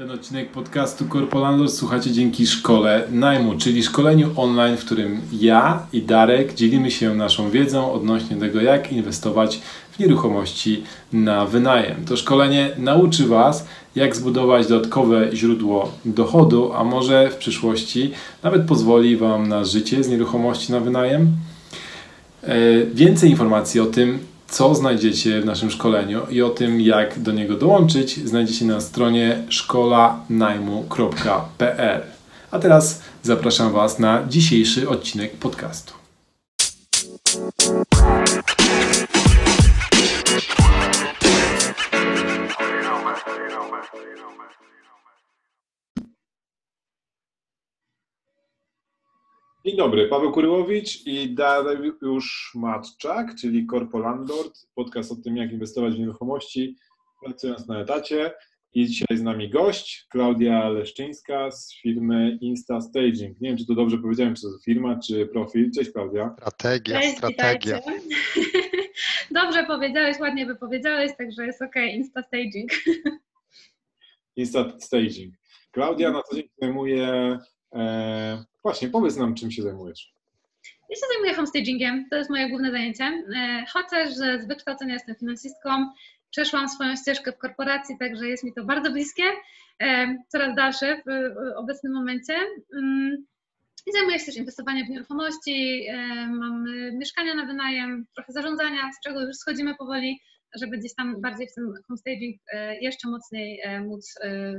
Ten odcinek podcastu Corpolandor słuchacie dzięki szkole najmu, czyli szkoleniu online, w którym ja i Darek dzielimy się naszą wiedzą odnośnie tego, jak inwestować w nieruchomości na wynajem. To szkolenie nauczy Was, jak zbudować dodatkowe źródło dochodu, a może w przyszłości nawet pozwoli Wam na życie z nieruchomości na wynajem. E, więcej informacji o tym, co znajdziecie w naszym szkoleniu i o tym, jak do niego dołączyć, znajdziecie na stronie szkolanajmu.pl. A teraz zapraszam Was na dzisiejszy odcinek podcastu. Dzień dobry, Paweł Kuryłowicz i Dariusz Matczak, czyli Corpo Landlord, podcast o tym, jak inwestować w nieruchomości, pracując na etacie. I dzisiaj z nami gość, Klaudia Leszczyńska z firmy Insta Staging. Nie wiem, czy to dobrze powiedziałem, czy to firma, czy profil. Cześć Klaudia. Strategia, Cześć, strategia. Dobrze powiedziałeś, ładnie wypowiedziałeś, także jest ok, Insta Staging. Insta Staging. Klaudia na co dzień zajmuje e, Właśnie, powiedz nam, czym się zajmujesz. Ja się zajmuję homestagingiem, to jest moje główne zajęcie. E, chociaż z wykształcenia jestem finansistką, przeszłam swoją ścieżkę w korporacji, także jest mi to bardzo bliskie, e, coraz dalsze w obecnym momencie. Mm, I zajmuję się też inwestowaniem w nieruchomości, mam mieszkania na wynajem, trochę zarządzania, z czego już schodzimy powoli, żeby gdzieś tam bardziej w ten homestaging jeszcze mocniej móc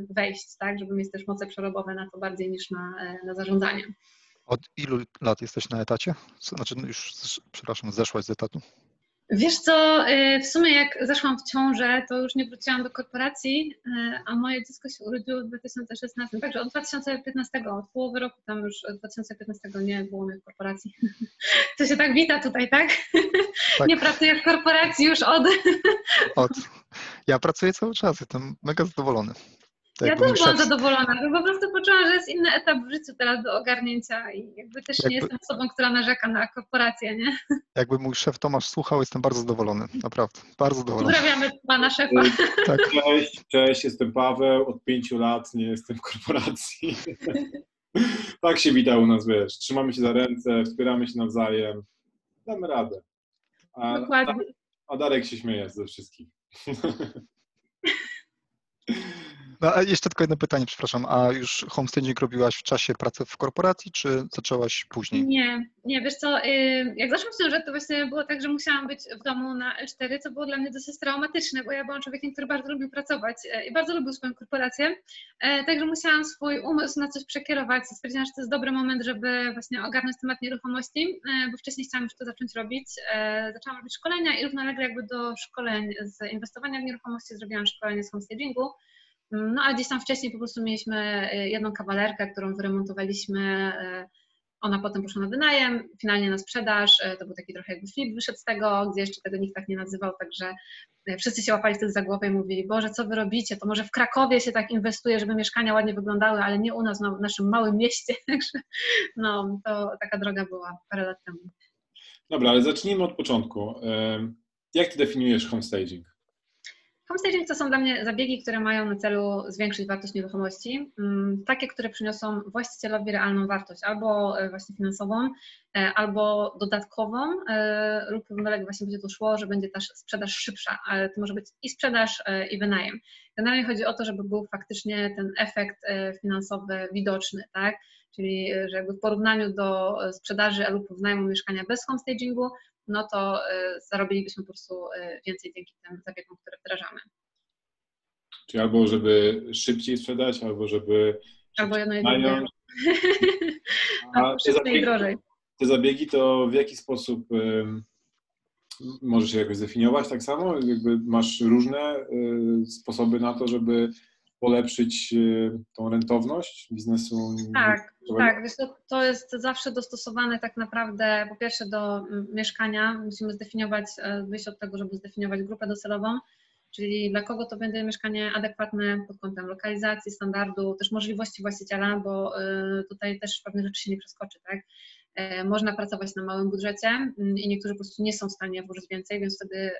wejść, tak, żeby mieć też moce przerobowe na to bardziej niż na, na zarządzanie. Od ilu lat jesteś na etacie? Znaczy już, przepraszam, zeszłaś z etatu? Wiesz co, y, w sumie jak zeszłam w ciążę, to już nie wróciłam do korporacji, y, a moje dziecko się urodziło w 2016, także od 2015, od połowy roku tam już 2015 nie było mnie w korporacji. To się tak wita tutaj, tak? tak. Nie pracuję w korporacji już od... od. Ja pracuję cały czas, jestem mega zadowolony. Tak ja też byłam zadowolona, bo po prostu poczułam, że jest inny etap w życiu teraz do ogarnięcia i jakby też jakby, nie jestem osobą, która narzeka na korporację, nie? Jakby mój szef Tomasz słuchał, jestem bardzo zadowolony, naprawdę, bardzo zadowolony. Pozdrawiamy pana szefa. Tak. Cześć, cześć, jestem Paweł, od pięciu lat nie jestem w korporacji. tak się wita u nas, wiesz, trzymamy się za ręce, wspieramy się nawzajem, damy radę. A, Dokładnie. A Darek się śmieje ze wszystkich. No, a jeszcze tylko jedno pytanie, przepraszam. A już homestaging robiłaś w czasie pracy w korporacji, czy zaczęłaś później? Nie, nie, wiesz co, y, jak zaszłam w ciążę, to właśnie było tak, że musiałam być w domu na L4, co było dla mnie dosyć traumatyczne, bo ja byłam człowiekiem, który bardzo lubił pracować y, i bardzo lubił swoją korporację, y, także musiałam swój umysł na coś przekierować i stwierdziłam, że to jest dobry moment, żeby właśnie ogarnąć temat nieruchomości, bo wcześniej chciałam już to zacząć robić. Zaczęłam robić szkolenia i równolegle jakby do szkoleń z inwestowania w nieruchomości zrobiłam szkolenie z homestagingu, no a gdzieś tam wcześniej po prostu mieliśmy y, jedną kawalerkę, którą wyremontowaliśmy. Y, ona potem poszła na wynajem, finalnie na sprzedaż. Y, to był taki trochę jakby flip wyszedł z tego, gdzie jeszcze tego nikt tak nie nazywał, także wszyscy się łapali wtedy za głowę i mówili, Boże, co wy robicie? To może w Krakowie się tak inwestuje, żeby mieszkania ładnie wyglądały, ale nie u nas, no, w naszym małym mieście. Także no, to taka droga była parę lat temu. Dobra, ale zacznijmy od początku. Jak ty definiujesz homestaging? Homestaging to są dla mnie zabiegi, które mają na celu zwiększyć wartość nieruchomości, mm, takie, które przyniosą właścicielowi realną wartość, albo e, właśnie finansową, e, albo dodatkową, e, lub równolegle właśnie będzie to szło, że będzie też sprzedaż szybsza, ale to może być i sprzedaż, i wynajem. Generalnie chodzi o to, żeby był faktycznie ten efekt finansowy widoczny, tak? Czyli, że jakby w porównaniu do sprzedaży lub wynajmu mieszkania bez homestagingu, no to y, zarobilibyśmy po prostu y, więcej dzięki tym zabiegom, które wdrażamy. Czyli albo żeby szybciej sprzedać, albo żeby albo jedno drugie. A te zabiegi, drożej. te zabiegi to w jaki sposób możesz je jakoś zdefiniować tak samo? Jakby masz różne y, sposoby na to, żeby polepszyć y, tą rentowność biznesu? Tak, tak. Wiesz, to, to jest zawsze dostosowane tak naprawdę po pierwsze do mm, mieszkania. Musimy zdefiniować, e, wyjść od tego, żeby zdefiniować grupę docelową, czyli dla kogo to będzie mieszkanie adekwatne pod kątem lokalizacji, standardu, też możliwości właściciela, bo e, tutaj też pewne rzeczy się nie przeskoczy, tak? E, można pracować na małym budżecie mm, i niektórzy po prostu nie są w stanie włożyć więcej, więc wtedy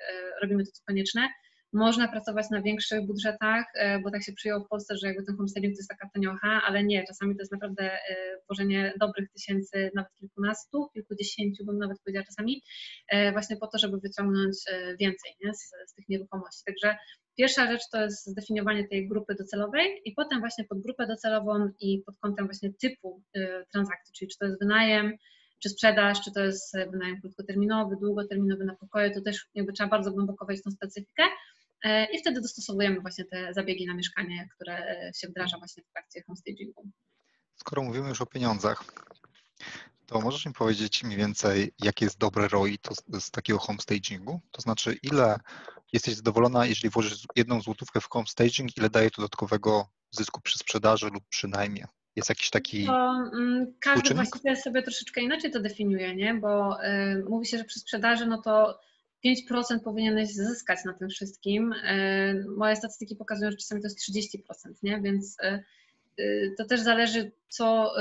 robimy to, co konieczne można pracować na większych budżetach, e, bo tak się przyjęło w Polsce, że jakby ten homestaging to jest taka taniocha, ale nie, czasami to jest naprawdę tworzenie dobrych tysięcy, nawet kilkunastu, kilkudziesięciu, bym nawet powiedziała czasami, właśnie po to, żeby wyciągnąć więcej nie, z, z tych nieruchomości. Także Pierwsza rzecz to jest zdefiniowanie tej grupy docelowej i potem właśnie pod grupę docelową i pod kątem właśnie typu transakcji, czyli czy to jest wynajem, czy sprzedaż, czy to jest wynajem krótkoterminowy, długoterminowy na pokoje, to też jakby trzeba bardzo głęboko wejść w tą specyfikę e, i wtedy dostosowujemy właśnie te zabiegi na mieszkanie, które się wdraża właśnie w trakcie homestagingu. Skoro mówimy już o pieniądzach, to możesz mi powiedzieć mniej więcej, jakie jest dobre ROI to z, takiego homestagingu? To znaczy, ile jesteś zadowolona, jeżeli włożysz jedną złotówkę w homestaging, ile daje to dodatkowego zysku przy sprzedaży lub przy najmie? Jest jakiś taki. To, um, każdy właściwie sobie troszeczkę inaczej to definiuje, nie? Bo y, mówi się, że przy sprzedaży, no to 5% powinieneś zyskać na tym wszystkim. Y, moje statystyki pokazują, że czasami to jest 30%, nie? Więc y, Y, to też zależy, co,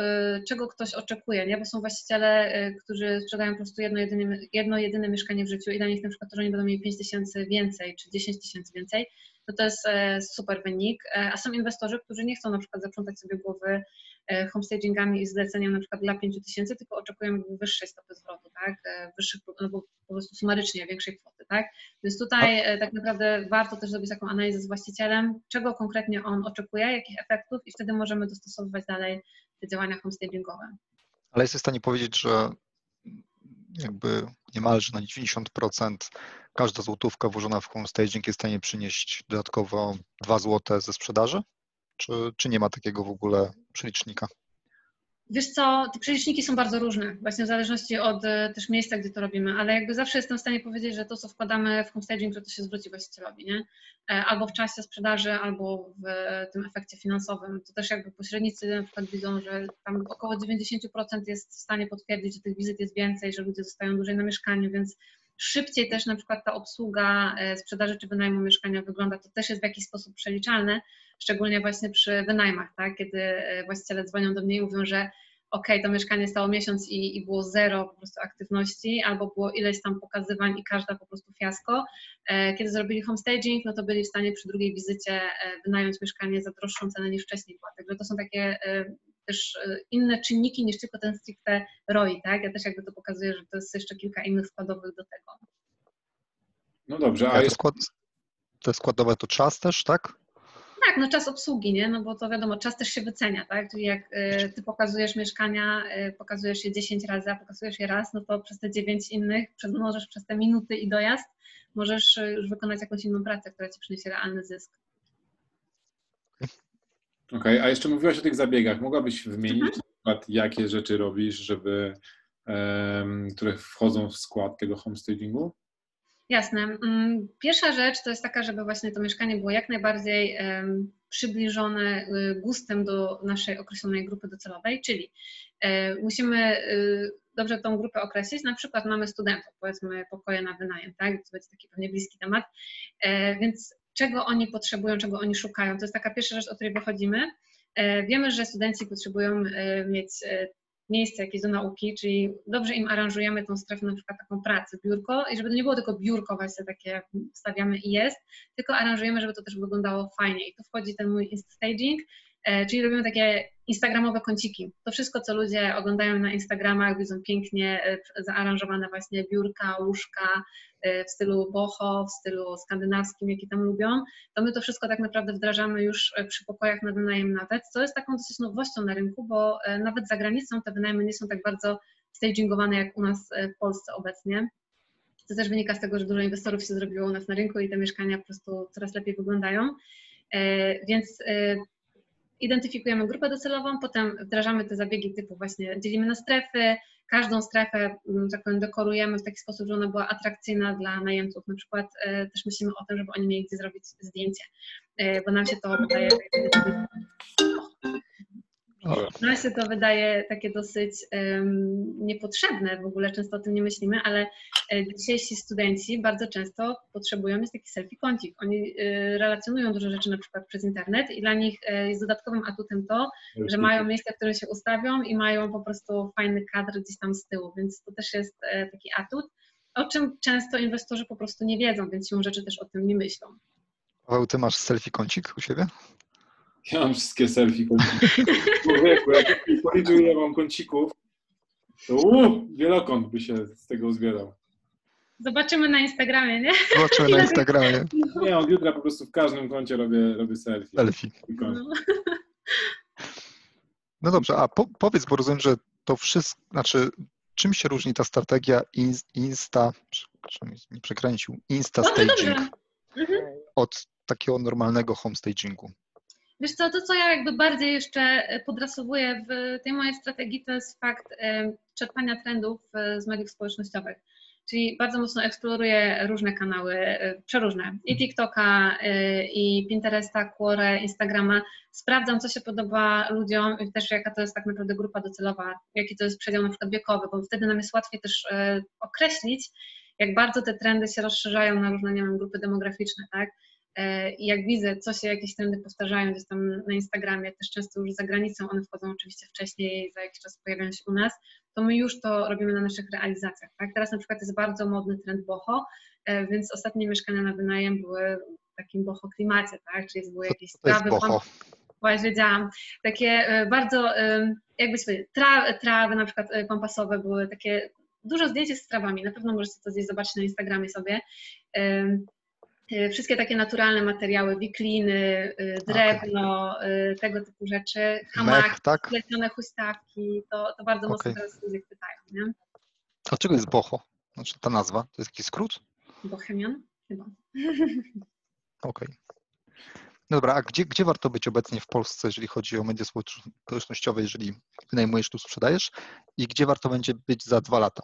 czego ktoś oczekuje, nie? bo są właściciele, którzy sprzedają po prostu jedno jedyne, jedno jedyne mieszkanie w życiu i dla nich na przykład to, że oni będą mieli 5 tysięcy więcej czy 10 tysięcy więcej, to to jest e, super wynik, e, a są inwestorzy, którzy nie chcą na przykład zaprzątać sobie głowy e, homestagingami i zleceniem na przykład dla 5 tysięcy, tylko oczekują wyższej stopy zwrotu, tak, wyższych, no bo po prostu sumarycznie większej kwoty, tak, więc tutaj tak naprawdę warto też zrobić taką analizę z właścicielem, czego konkretnie on oczekuje, jakich efektów i wtedy możemy dostosowywać dalej te działania homestagingowe. Ale jesteś w stanie powiedzieć, że jakby niemalże na 90% każda złotówka włożona w homestaging jest w stanie przynieść dodatkowo 2 zł ze sprzedaży? Czy, czy nie ma takiego w ogóle przelicznika? Wiesz co, te przeliczniki są bardzo różne, właśnie w zależności od e, też miejsca, gdzie to robimy, ale jakby zawsze jestem w stanie powiedzieć, że to, co wkładamy w homestaging, że to się zwróci właścicielowi, nie? E, albo w czasie sprzedaży, albo w tym efekcie finansowym. To też jakby pośrednicy na przykład widzą, że tam około 90% jest w stanie potwierdzić, że tych wizyt jest więcej, że ludzie zostają dłużej na mieszkaniu, więc szybciej też na przykład ta obsługa e, sprzedaży czy wynajmu mieszkania wygląda, to też jest w jakiś sposób przeliczalne, szczególnie właśnie przy wynajmach, tak? kiedy e, właściciele dzwonią do mnie i mówią, że ok, to mieszkanie stało miesiąc i, i, było zero po prostu aktywności, albo było ileś tam pokazywań i każda po prostu fiasko. E, kiedy zrobili homestaging, no to byli w stanie przy drugiej wizycie wynająć mieszkanie za droższą cenę niż wcześniej była. Także to są takie też e, inne czynniki niż tylko ten stricte ROI, tak? Ja też jakby to pokazuję, że to jest jeszcze kilka innych składowych do tego. No dobrze, a jest... skład, te składowe to czas też, tak? Tak, no czas obsługi, nie? No bo to wiadomo, czas też się wycenia, tak? Czyli jak y, ty pokazujesz mieszkania, y, pokazujesz je 10 razy, a pokazujesz je raz, no to przez te 9 innych, przez, możesz przez te minuty i dojazd, możesz już wykonać jakąś inną pracę, która ci przyniesie realny zysk. Okej, okay, a jeszcze mówiłaś o tych zabiegach. Mogłabyś wymienić mhm. na przykład, jakie rzeczy robisz, żeby, um, które wchodzą w skład tego homestagingu? Jasne. Mm, pierwsza rzecz to jest taka, żeby właśnie to mieszkanie było jak najbardziej przybliżone y, gustem do naszej określonej grupy docelowej, czyli e, musimy y, dobrze tą grupę określić. Na przykład mamy studentów, powiedzmy pokoje na wynajem, tak? To jest taki pewnie bliski temat. E, więc czego oni potrzebują, czego oni szukają. To jest taka pierwsza rzecz, o której wychodzimy. E, wiemy, że studenci potrzebują mieć miejsce jakieś do nauki, czyli dobrze im aranżujemy tą strefę na przykład taką pracę, biurko i żeby to nie było tylko biurko właśnie takie stawiamy i jest, tylko aranżujemy, żeby to też wyglądało fajnie. I tu wchodzi ten mój staging, czyli robimy takie instagramowe kąciki. To wszystko, co ludzie oglądają na Instagramach, widzą pięknie e, zaaranżowane właśnie biurka, łóżka e, w stylu boho, w stylu skandynawskim, jaki tam lubią, to my to wszystko tak naprawdę wdrażamy już e, przy pokojach na wynajem nawet, co jest taką dosyć nowością na rynku, bo nawet za granicą te wynajmy nie są tak bardzo stagingowane jak u nas w Polsce obecnie. To też wynika z tego, że dużo inwestorów się zrobiło u nas na rynku i te mieszkania po prostu coraz lepiej wyglądają. Więc identyfikujemy grupę docelową, potem wdrażamy te zabiegi typu właśnie dzielimy na strefy, każdą strefę, mm, tak powiem, dekorujemy w taki sposób, że ona była atrakcyjna dla najemców. Na przykład e, też myślimy o tym, żeby oni mieli gdzie zrobić zdjęcie, e, bo nam się to wydaje no się to wydaje takie dosyć um, niepotrzebne, w ogóle często o tym nie myślimy, ale e, dzisiejsi studenci bardzo często potrzebują jest taki selfie kącik. Oni e, relacjonują dużo rzeczy na przykład przez internet i dla nich e, jest dodatkowym atutem to, że mają miejsce, w którym się ustawią i mają po prostu fajny kadr gdzieś tam z tyłu, więc to też jest taki atut, o czym często inwestorzy po prostu nie wiedzą, więc siłą rzeczy też o tym nie myślą. Paweł, ty masz selfie kącik u siebie? Ja mam wszystkie selfie kąciki. Człowieku, jak policzył ile mam kącików, to uu, wielokąt by się z tego uzbierał. Zobaczymy na Instagramie, nie? Zobaczymy na Instagramie. Nie, od jutra po prostu w każdym kącie robię, robię selfie. Selfie. No. No dobrze, a po, powiedz, bo rozumiem, że to wszystko, znaczy czym się różni ta strategia ins- Insta, przepraszam, nie przekręcił, Insta staging. Mhm. od takiego normalnego home stagingu? Wiesz co, to co ja jakby bardziej jeszcze e, podrasowuję w tej mojej strategii, to jest fakt e, czerpania trendów e, z mediów społecznościowych. Czyli bardzo mocno eksploruję różne kanały, przeróżne, i TikToka, i Pinteresta, Quora, Instagrama. Sprawdzam, co się podoba ludziom i też jaka to jest tak naprawdę grupa docelowa, jaki to jest przedział na przykład wiekowy, bo wtedy nam jest łatwiej też określić, jak bardzo te trendy się rozszerzają na różne, nie wiem, grupy demograficzne, tak? E, I jak widzę, co się jakieś trendy powtarzają gdzieś tam na Instagramie, też często już za granicą, one wchodzą oczywiście wcześniej, za jakiś czas pojawiają się u nas, to my już to robimy na naszych realizacjach. Tak? Teraz na przykład jest bardzo modny trend boho, e, więc ostatnie mieszkania na wynajem były w takim boho klimacie, tak? czyli były jakieś trawy? Właśnie wiedziałam. Takie e, bardzo, jakby sobie, tra, trawy na przykład e, kompasowe były takie, dużo zdjęć z trawami, na pewno możecie to gdzieś zobaczyć na Instagramie sobie. E, Wszystkie takie naturalne materiały, wikliny, e, drewno, e, tego typu rzeczy, hamaki, Mech, tak? plecione huśtawki, to, to bardzo mocno Okej. teraz ludzie pytają, nie? Dlaczego jest boho? Znaczy ta nazwa, to jest jakiś skrót? Bohemian? Chyba. Okej. No Dobra, a gdzie, gdzie warto być obecnie w Polsce, jeżeli chodzi o media społecz- społecznościowe, jeżeli wynajmujesz tu, sprzedajesz i gdzie warto będzie być za dwa lata?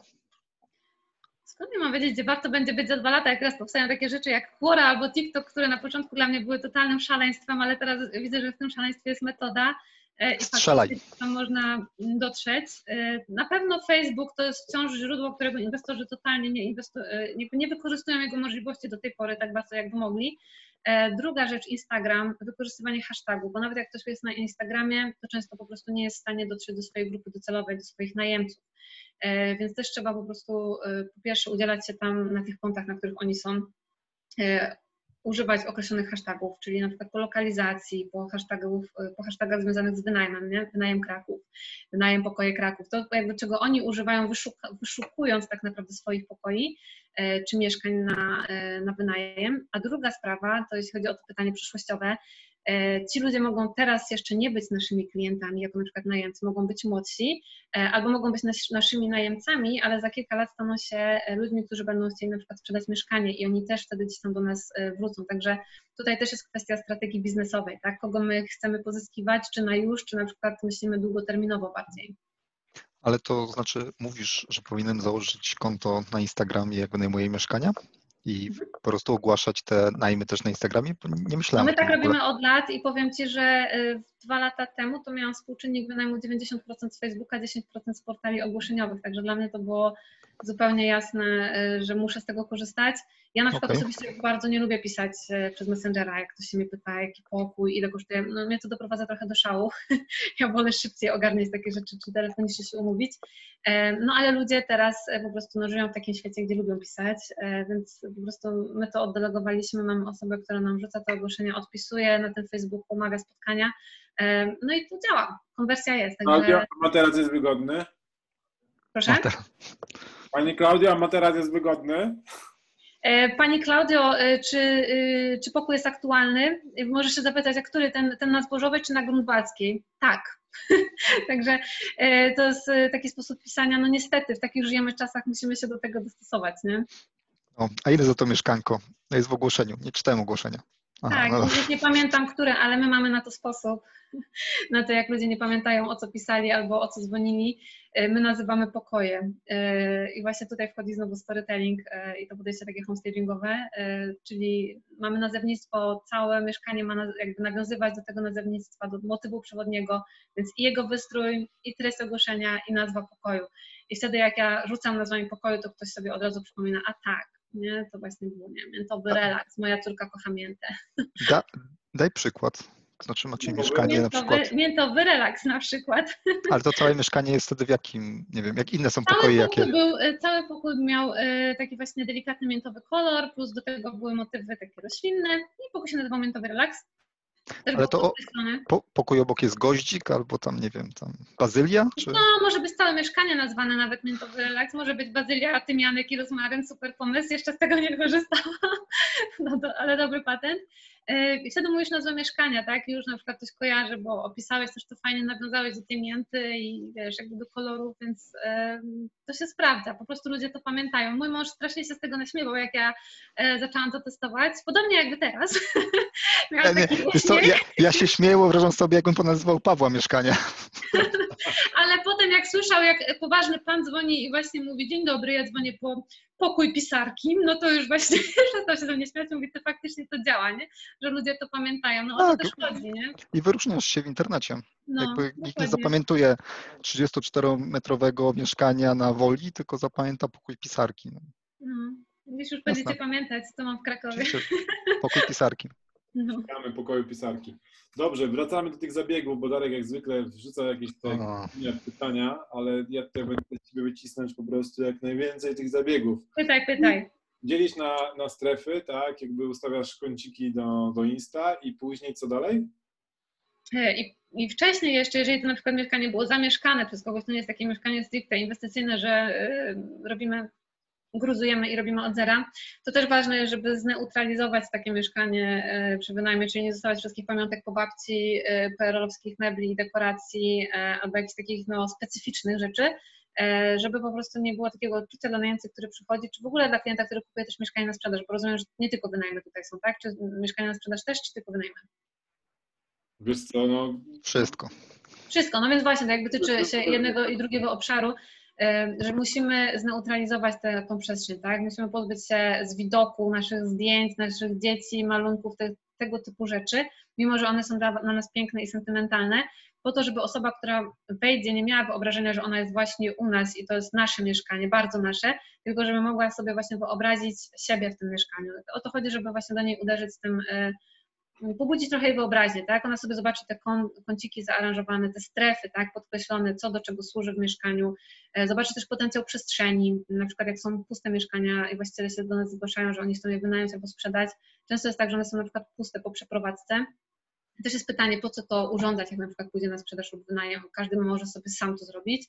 Skąd ja mam wiedzieć, gdzie warto będzie być za dwa lata, jak teraz powstają takie rzeczy jak Quora albo TikTok, które na początku dla mnie były totalnym szaleństwem, ale teraz widzę, że w tym szaleństwie jest metoda e, i Strzelaj. tam można dotrzeć. E, Na pewno Facebook to jest wciąż źródło, którego inwestorzy totalnie nie, inwestu- e, nie, nie wykorzystują jego możliwości do tej pory tak bardzo, jakby mogli. E, Druga rzecz, Instagram, wykorzystywanie hashtagów, bo nawet jak ktoś jest na Instagramie, to często po prostu nie jest w stanie dotrzeć do swojej grupy docelowej, do swoich najemców. E, Więc też trzeba po prostu e, po pierwsze udzielać się tam na tych kontach, na których oni są, używać określonych hashtagów, czyli na przykład po lokalizacji, po, po hashtagach związanych z wynajmem, nie? wynajem Kraków, wynajem pokoje Kraków, to jakby czego oni używają wyszukując tak naprawdę swoich pokoi czy mieszkań na, e, na wynajem. A druga sprawa, to jeśli chodzi o to pytanie przyszłościowe, e, ci ludzie mogą teraz jeszcze nie być naszymi klientami, jako na przykład najemcy, mogą być młodsi, e, albo mogą być nas, naszymi najemcami, ale za kilka lat staną się e, ludźmi, którzy będą chcieli na przykład sprzedać mieszkanie i oni też wtedy gdzieś tam do nas e, wrócą. Także tutaj też jest kwestia strategii biznesowej, tak? Kogo my chcemy pozyskiwać, czy na już, czy na przykład myślimy długoterminowo bardziej. Ale to znaczy, mówisz, że powinienem założyć konto na Instagramie, jak wynajmuję mieszkania i po prostu ogłaszać te najmy też na Instagramie? Bo nie No myślałem my tak robimy od lat i powiem Ci, że y, dwa lata temu to miałam współczynnik wynajmu 90% z Facebooka, 10% z portali ogłoszeniowych, także dla mnie to było zupełnie jasne, y, że muszę z tego korzystać. Ja na przykład Okej. osobiście bardzo nie lubię pisać y, przez Messengera, jak ktoś się mnie pyta, jaki pokój, ile kosztuje. No mnie to doprowadza trochę do szału. ja wolę szybciej ogarniać takie rzeczy, czy telefonicznie się umówić. E, No ale ludzie teraz e, po prostu no, żyją w takim świecie, gdzie lubią pisać, e, więc po prostu my to oddelegowaliśmy, mamy osobę, która nam rzuca te ogłoszenia, odpisuje na ten Facebook, umawia spotkania, e, no i to działa, konwersja jest, Klaudia, także a materac jest wygodny? proszę. Pani Klaudia, a materac jest wygodny? E, Pani Klaudio, e, czy, y, czy pokój jest aktualny? E, Możesz się zapytać, a który, ten, ten na Zbożowej czy na Grunwaldzkiej? Tak. Także e, to jest e, taki sposób pisania, no niestety w takich żyjemy czasach musimy się do tego dostosować, nie? O, a ile za to mieszkanko? Jest w ogłoszeniu. Nie czytałem ogłoszenia. Aha, Tak, no, już nie pamiętam które, ale my mamy na to sposób, na to jak ludzie nie pamiętają o co pisali albo o co dzwonili, e, my nazywamy pokoje. E, i właśnie tutaj wchodzi znowu storytelling e, i to podejście takie homestagingowe, czyli mamy nazewnictwo, całe mieszkanie ma jakby nawiązywać do tego nazewnictwa, do motywu przewodniego, więc i jego wystrój, i treść ogłoszenia, i nazwa pokoju. I wtedy jak ja rzucam nazwami pokoju, to ktoś sobie od razu przypomina, a tak, nie, to właśnie było, nie miętowy relaks, moja córka kocha miętę. da, daj przykład. Znaczy macie mieszkanie na Miętowy, przykład, miętowy relaks na przykład. ale to całe mieszkanie jest wtedy w jakim, nie wiem, jak inne są Cały pokoje, jakie? był, e, cały pokój miał e, taki właśnie delikatny miętowy kolor, plus do tego były motywy takie roślinne i pokój się nazywał miętowy relaks. Też Ale to o-. Po, pokój obok jest goździk albo tam, nie wiem, tam bazylia? Czy... No, może być całe mieszkanie nazwane nawet miętowy relaks, może być bazylia, tymianek i rozmaryn, super pomysł, jeszcze z tego nie korzystałam, no to, ale dobry patent. Yy, I wtedy mówisz nazwę mieszkania, tak? I już na przykład ktoś kojarzy, bo opisałeś też to fajnie, nawiązałeś do tej mięty i wiesz, jakby do kolorów, więc yy, to się sprawdza, po prostu ludzie to pamiętają. Mój mąż strasznie się z tego naśmiewał, jak ja yy, zaczęłam to testować, podobnie jakby teraz. Ja, nie, co, ja, ja się śmieję, wyobrażam sobie, jakbym ponazywał Pawła mieszkania. Ale potem jak słyszał, jak poważny pan dzwoni i właśnie mówi, dzień dobry, ja dzwonię po pokój pisarki, no to już właśnie przestał się ze mnie śmiać, mówi, to faktycznie to działa, nie? Że ludzie to pamiętają, no o to Tak. też chodzi, nie? I wyróżniasz się w internecie. No, Jakby nikt nie dokładnie. zapamiętuje 34-metrowego mieszkania na Woli, tylko zapamięta pokój pisarki. No, No. Już będziecie Jasne. pamiętać, co mam w Krakowie. oczywiście pokój pisarki. No. Szukamy pokoju pisarki. Dobrze, wracamy do tych zabiegów, bo Darek jak zwykle wrzuca jakieś tutaj O, nie, pytania, ale ja tutaj będę Ciebie wycisnąć po prostu jak najwięcej tych zabiegów. Pytaj, pytaj. Dzielisz na, na strefy, tak? Jakby ustawiasz kąciki do, do Insta i później co dalej? E, I, I wcześniej jeszcze, jeżeli to na przykład mieszkanie było zamieszkane przez kogoś, to nie jest takie mieszkanie stricte inwestycyjne, że y, robimy, gruzujemy i robimy od zera, to też ważne jest, żeby zneutralizować takie mieszkanie y, przy wynajmie, czyli nie zostawiać wszystkich pamiątek po babci, y, PRL-owskich mebli, dekoracji y, albo jakichś takich no, specyficznych rzeczy, żeby po prostu nie było takiego odczucia dla najemcy, który przychodzi, czy w ogóle dla klienta, który kupuje też mieszkanie na sprzedaż, bo rozumiem, że nie tylko wynajmy tutaj są, tak? Czy mieszkania na sprzedaż też, czy tylko wynajmy? Wiesz co, no wszystko. Wszystko, no więc właśnie, to jakby tyczy się jednego i drugiego obszaru, e, że musimy zneutralizować tę tą przestrzeń, tak? Musimy pozbyć się z widoku naszych zdjęć, naszych dzieci, malunków, te, tego typu rzeczy, mimo że one są dla, dla nas piękne i sentymentalne, po to, żeby osoba, która wejdzie, nie miała wyobrażenia, że ona jest właśnie u nas i to jest nasze mieszkanie, bardzo nasze, tylko żeby mogła sobie właśnie wyobrazić siebie w tym mieszkaniu. O to chodzi, żeby właśnie do niej uderzyć z tym pobudzić trochę jej wyobraźnię, tak? Ona sobie zobaczy te kąciki zaaranżowane, te strefy, tak? Podkreślone, co do czego służy w mieszkaniu. E, Zobaczy też potencjał przestrzeni, na przykład jak są puste mieszkania i właściciele się do nas zgłaszają, że oni chcą je wynająć albo sprzedać. Często jest tak, że one są na przykład puste po przeprowadzce. Też jest pytanie, po co to urządzać, jak na przykład pójdzie na sprzedaż lub wynajem. Każdy może sobie sam to zrobić.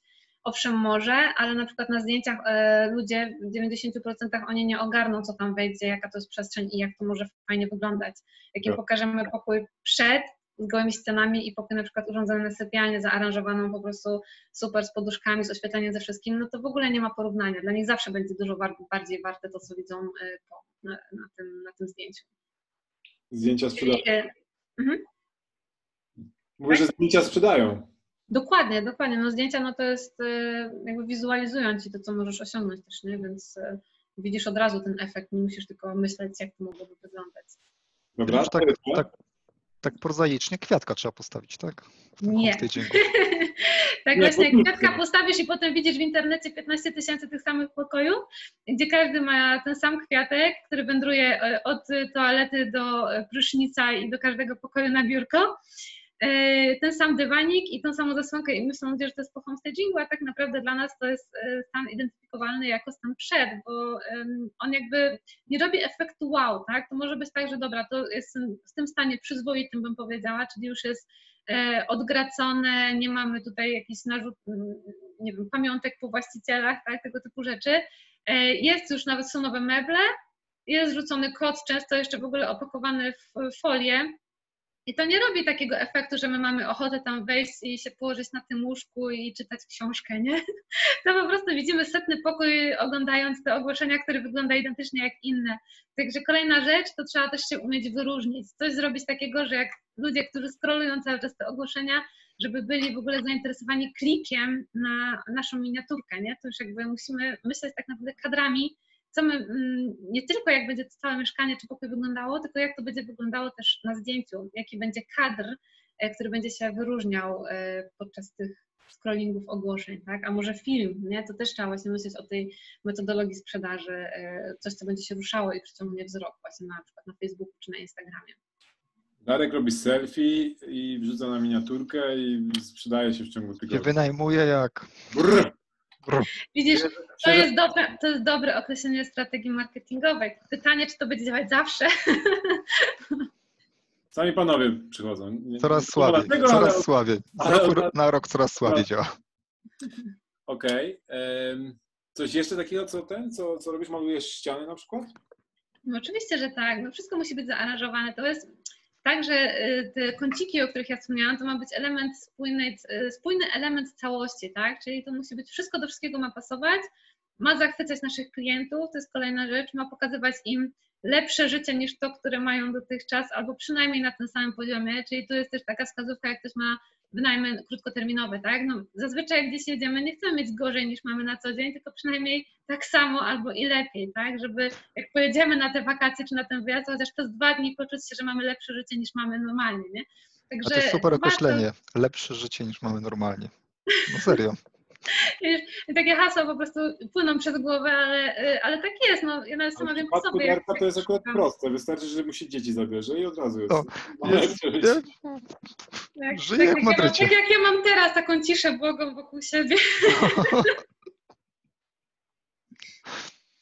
Owszem, może, ale na przykład na zdjęciach e, ludzie w 90% oni nie ogarną, co tam wejdzie, jaka to jest przestrzeń i jak to może fajnie wyglądać. Jak im Tak. pokażemy pokój przed, z gołymi ścianami i pokój na przykład urządzony na sypialnię, zaaranżowaną po prostu super z poduszkami, z oświetleniem ze wszystkim, no to w ogóle nie ma porównania. Dla nich zawsze będzie dużo bardziej warte to, co widzą e, po, na, na, tym, na tym zdjęciu. zdjęcia sprzedają. I, e, mhm. Mówię, że zdjęcia sprzedają. Dokładnie, dokładnie. No zdjęcia no to jest e, jakby wizualizują ci to, co możesz osiągnąć też, nie? Więc e, widzisz od razu ten efekt, nie musisz tylko myśleć, jak to mogłoby wyglądać. Dobra? Tak, tak, tak prozaicznie kwiatka trzeba postawić, tak? Nie. tak Nie, właśnie, podróbkę. kwiatka postawisz i potem widzisz w internecie 15 tysięcy tych samych pokojów, gdzie każdy ma ten sam kwiatek, który wędruje e, od toalety do prysznica i do każdego pokoju na biurko. E, Ten sam dywanik i tą samą zasłonkę i myślą ludzie, że to jest po homestagingu, a tak naprawdę dla nas to jest e, stan identyfikowalny jako stan przed, bo on jakby nie robi efektu wow, tak? To może być tak, że dobra, to jest w tym stanie przyzwoitym bym powiedziała, czyli już jest e, odgracone, nie mamy tutaj jakichś narzut, nie wiem, pamiątek po właścicielach, tak, tego typu rzeczy. Jest już nawet są nowe meble, jest rzucony koc, często jeszcze w ogóle opakowany w folię. I to nie robi takiego efektu, że my mamy ochotę tam wejść i się położyć na tym łóżku i czytać książkę, nie? To po prostu widzimy setny pokój oglądając te ogłoszenia, które wygląda identycznie jak inne. Także kolejna rzecz, to trzeba też się umieć wyróżnić. Coś zrobić takiego, że jak ludzie, którzy scrollują cały czas te ogłoszenia, żeby byli w ogóle zainteresowani klikiem na naszą miniaturkę, nie? To już jakby musimy myśleć tak naprawdę kadrami, co my, mm, nie tylko jak będzie to całe mieszkanie czy pokój wyglądało, tylko jak to będzie wyglądało też na zdjęciu, jaki będzie kadr, e, który będzie się wyróżniał e, podczas tych scrollingów ogłoszeń, tak? A może film, nie? To też trzeba właśnie myśleć o tej metodologii sprzedaży, e, coś, co będzie się ruszało i przyciągnie wzrok właśnie na przykład na Facebooku czy na Instagramie. Darek robi selfie i wrzuca na miniaturkę i sprzedaje się w ciągu Się tygodnia. wynajmuje jak... Brr. Widzisz, to jest, dobre, to jest dobre określenie strategii marketingowej. Pytanie, czy to będzie działać zawsze? Sami panowie przychodzą. Nie- Coraz nie słabiej, dlatego, coraz ale- słabiej. Z ale- na rok coraz słabiej działa. Okej. em, Coś jeszcze takiego, co ten, co, co robisz? Malujesz ściany na przykład? No oczywiście, że tak. No wszystko musi być zaaranżowane. To jest tak, że y, te kąciki, o których ja wspomniałam, to ma być element spójnej, y, spójny element całości, tak? Czyli to musi być wszystko do wszystkiego ma pasować, ma zachwycać naszych klientów, to jest kolejna rzecz, ma pokazywać im lepsze życie niż to, które mają dotychczas, albo przynajmniej na tym samym poziomie, czyli tu jest też taka wskazówka, jak ktoś ma wynajmy krótkoterminowy, tak? No, zazwyczaj jak gdzieś jedziemy, nie chcemy mieć gorzej niż mamy na co dzień, tylko przynajmniej tak samo albo i lepiej, tak? Żeby jak pojedziemy na te wakacje czy na ten wyjazd, to chociaż przez dwa dni poczuć się, że mamy lepsze życie niż mamy normalnie, nie? A to jest super warto- określenie. Lepsze życie niż mamy normalnie. No serio. I takie hasła po prostu płyną przez głowę, ale, y, ale tak jest, no ja nawet sama wiem po sobie. jak- to jest jak akurat szukam. proste. Wystarczy, że mu się dzieci zabierze i od razu jest. O, jest- lepsze życie. Nie? Jak, Żyję tak, jak w jak ja mam, Madrycie. tak jak ja mam teraz, taką ciszę błogą wokół siebie.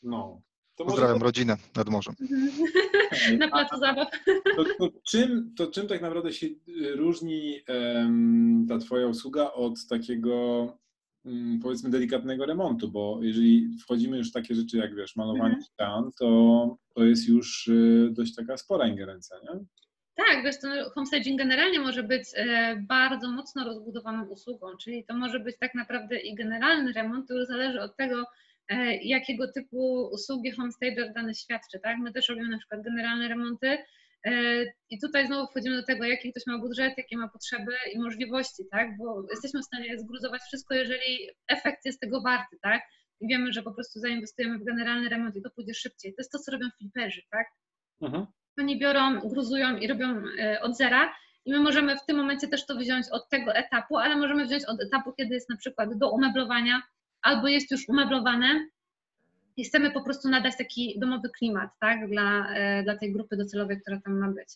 No. To może Pozdrawiam rodzinę nad morzem. na placu zabaw. To, to, czym, to czym tak naprawdę się y, różni em, ta Twoja usługa od takiego powiedzmy delikatnego remontu, bo jeżeli wchodzimy już w takie rzeczy jak wiesz, malowanie Mhm. ścian, to, to jest już y, dość taka spora ingerencja, nie? Tak, wiesz, to homestaging generalnie może być e, bardzo mocno rozbudowaną usługą, czyli to może być tak naprawdę i generalny remont, już zależy od tego, e, jakiego typu usługi homestager dany świadczy, tak? My też robimy na przykład generalne remonty i tutaj znowu wchodzimy do tego, jaki ktoś ma budżet, jakie ma potrzeby i możliwości, tak? Bo jesteśmy w stanie zgruzować wszystko, jeżeli efekt jest tego warty, tak? I wiemy, że po prostu zainwestujemy w generalny remont i to pójdzie szybciej. To jest to, co robią fliperzy, tak? Mhm. oni biorą, gruzują i robią e, od zera. I my możemy w tym momencie też to wziąć od tego etapu, ale możemy wziąć od etapu, kiedy jest na przykład do umeblowania albo jest już umeblowane i chcemy po prostu nadać taki domowy klimat tak, dla, e, dla tej grupy docelowej, która tam ma być.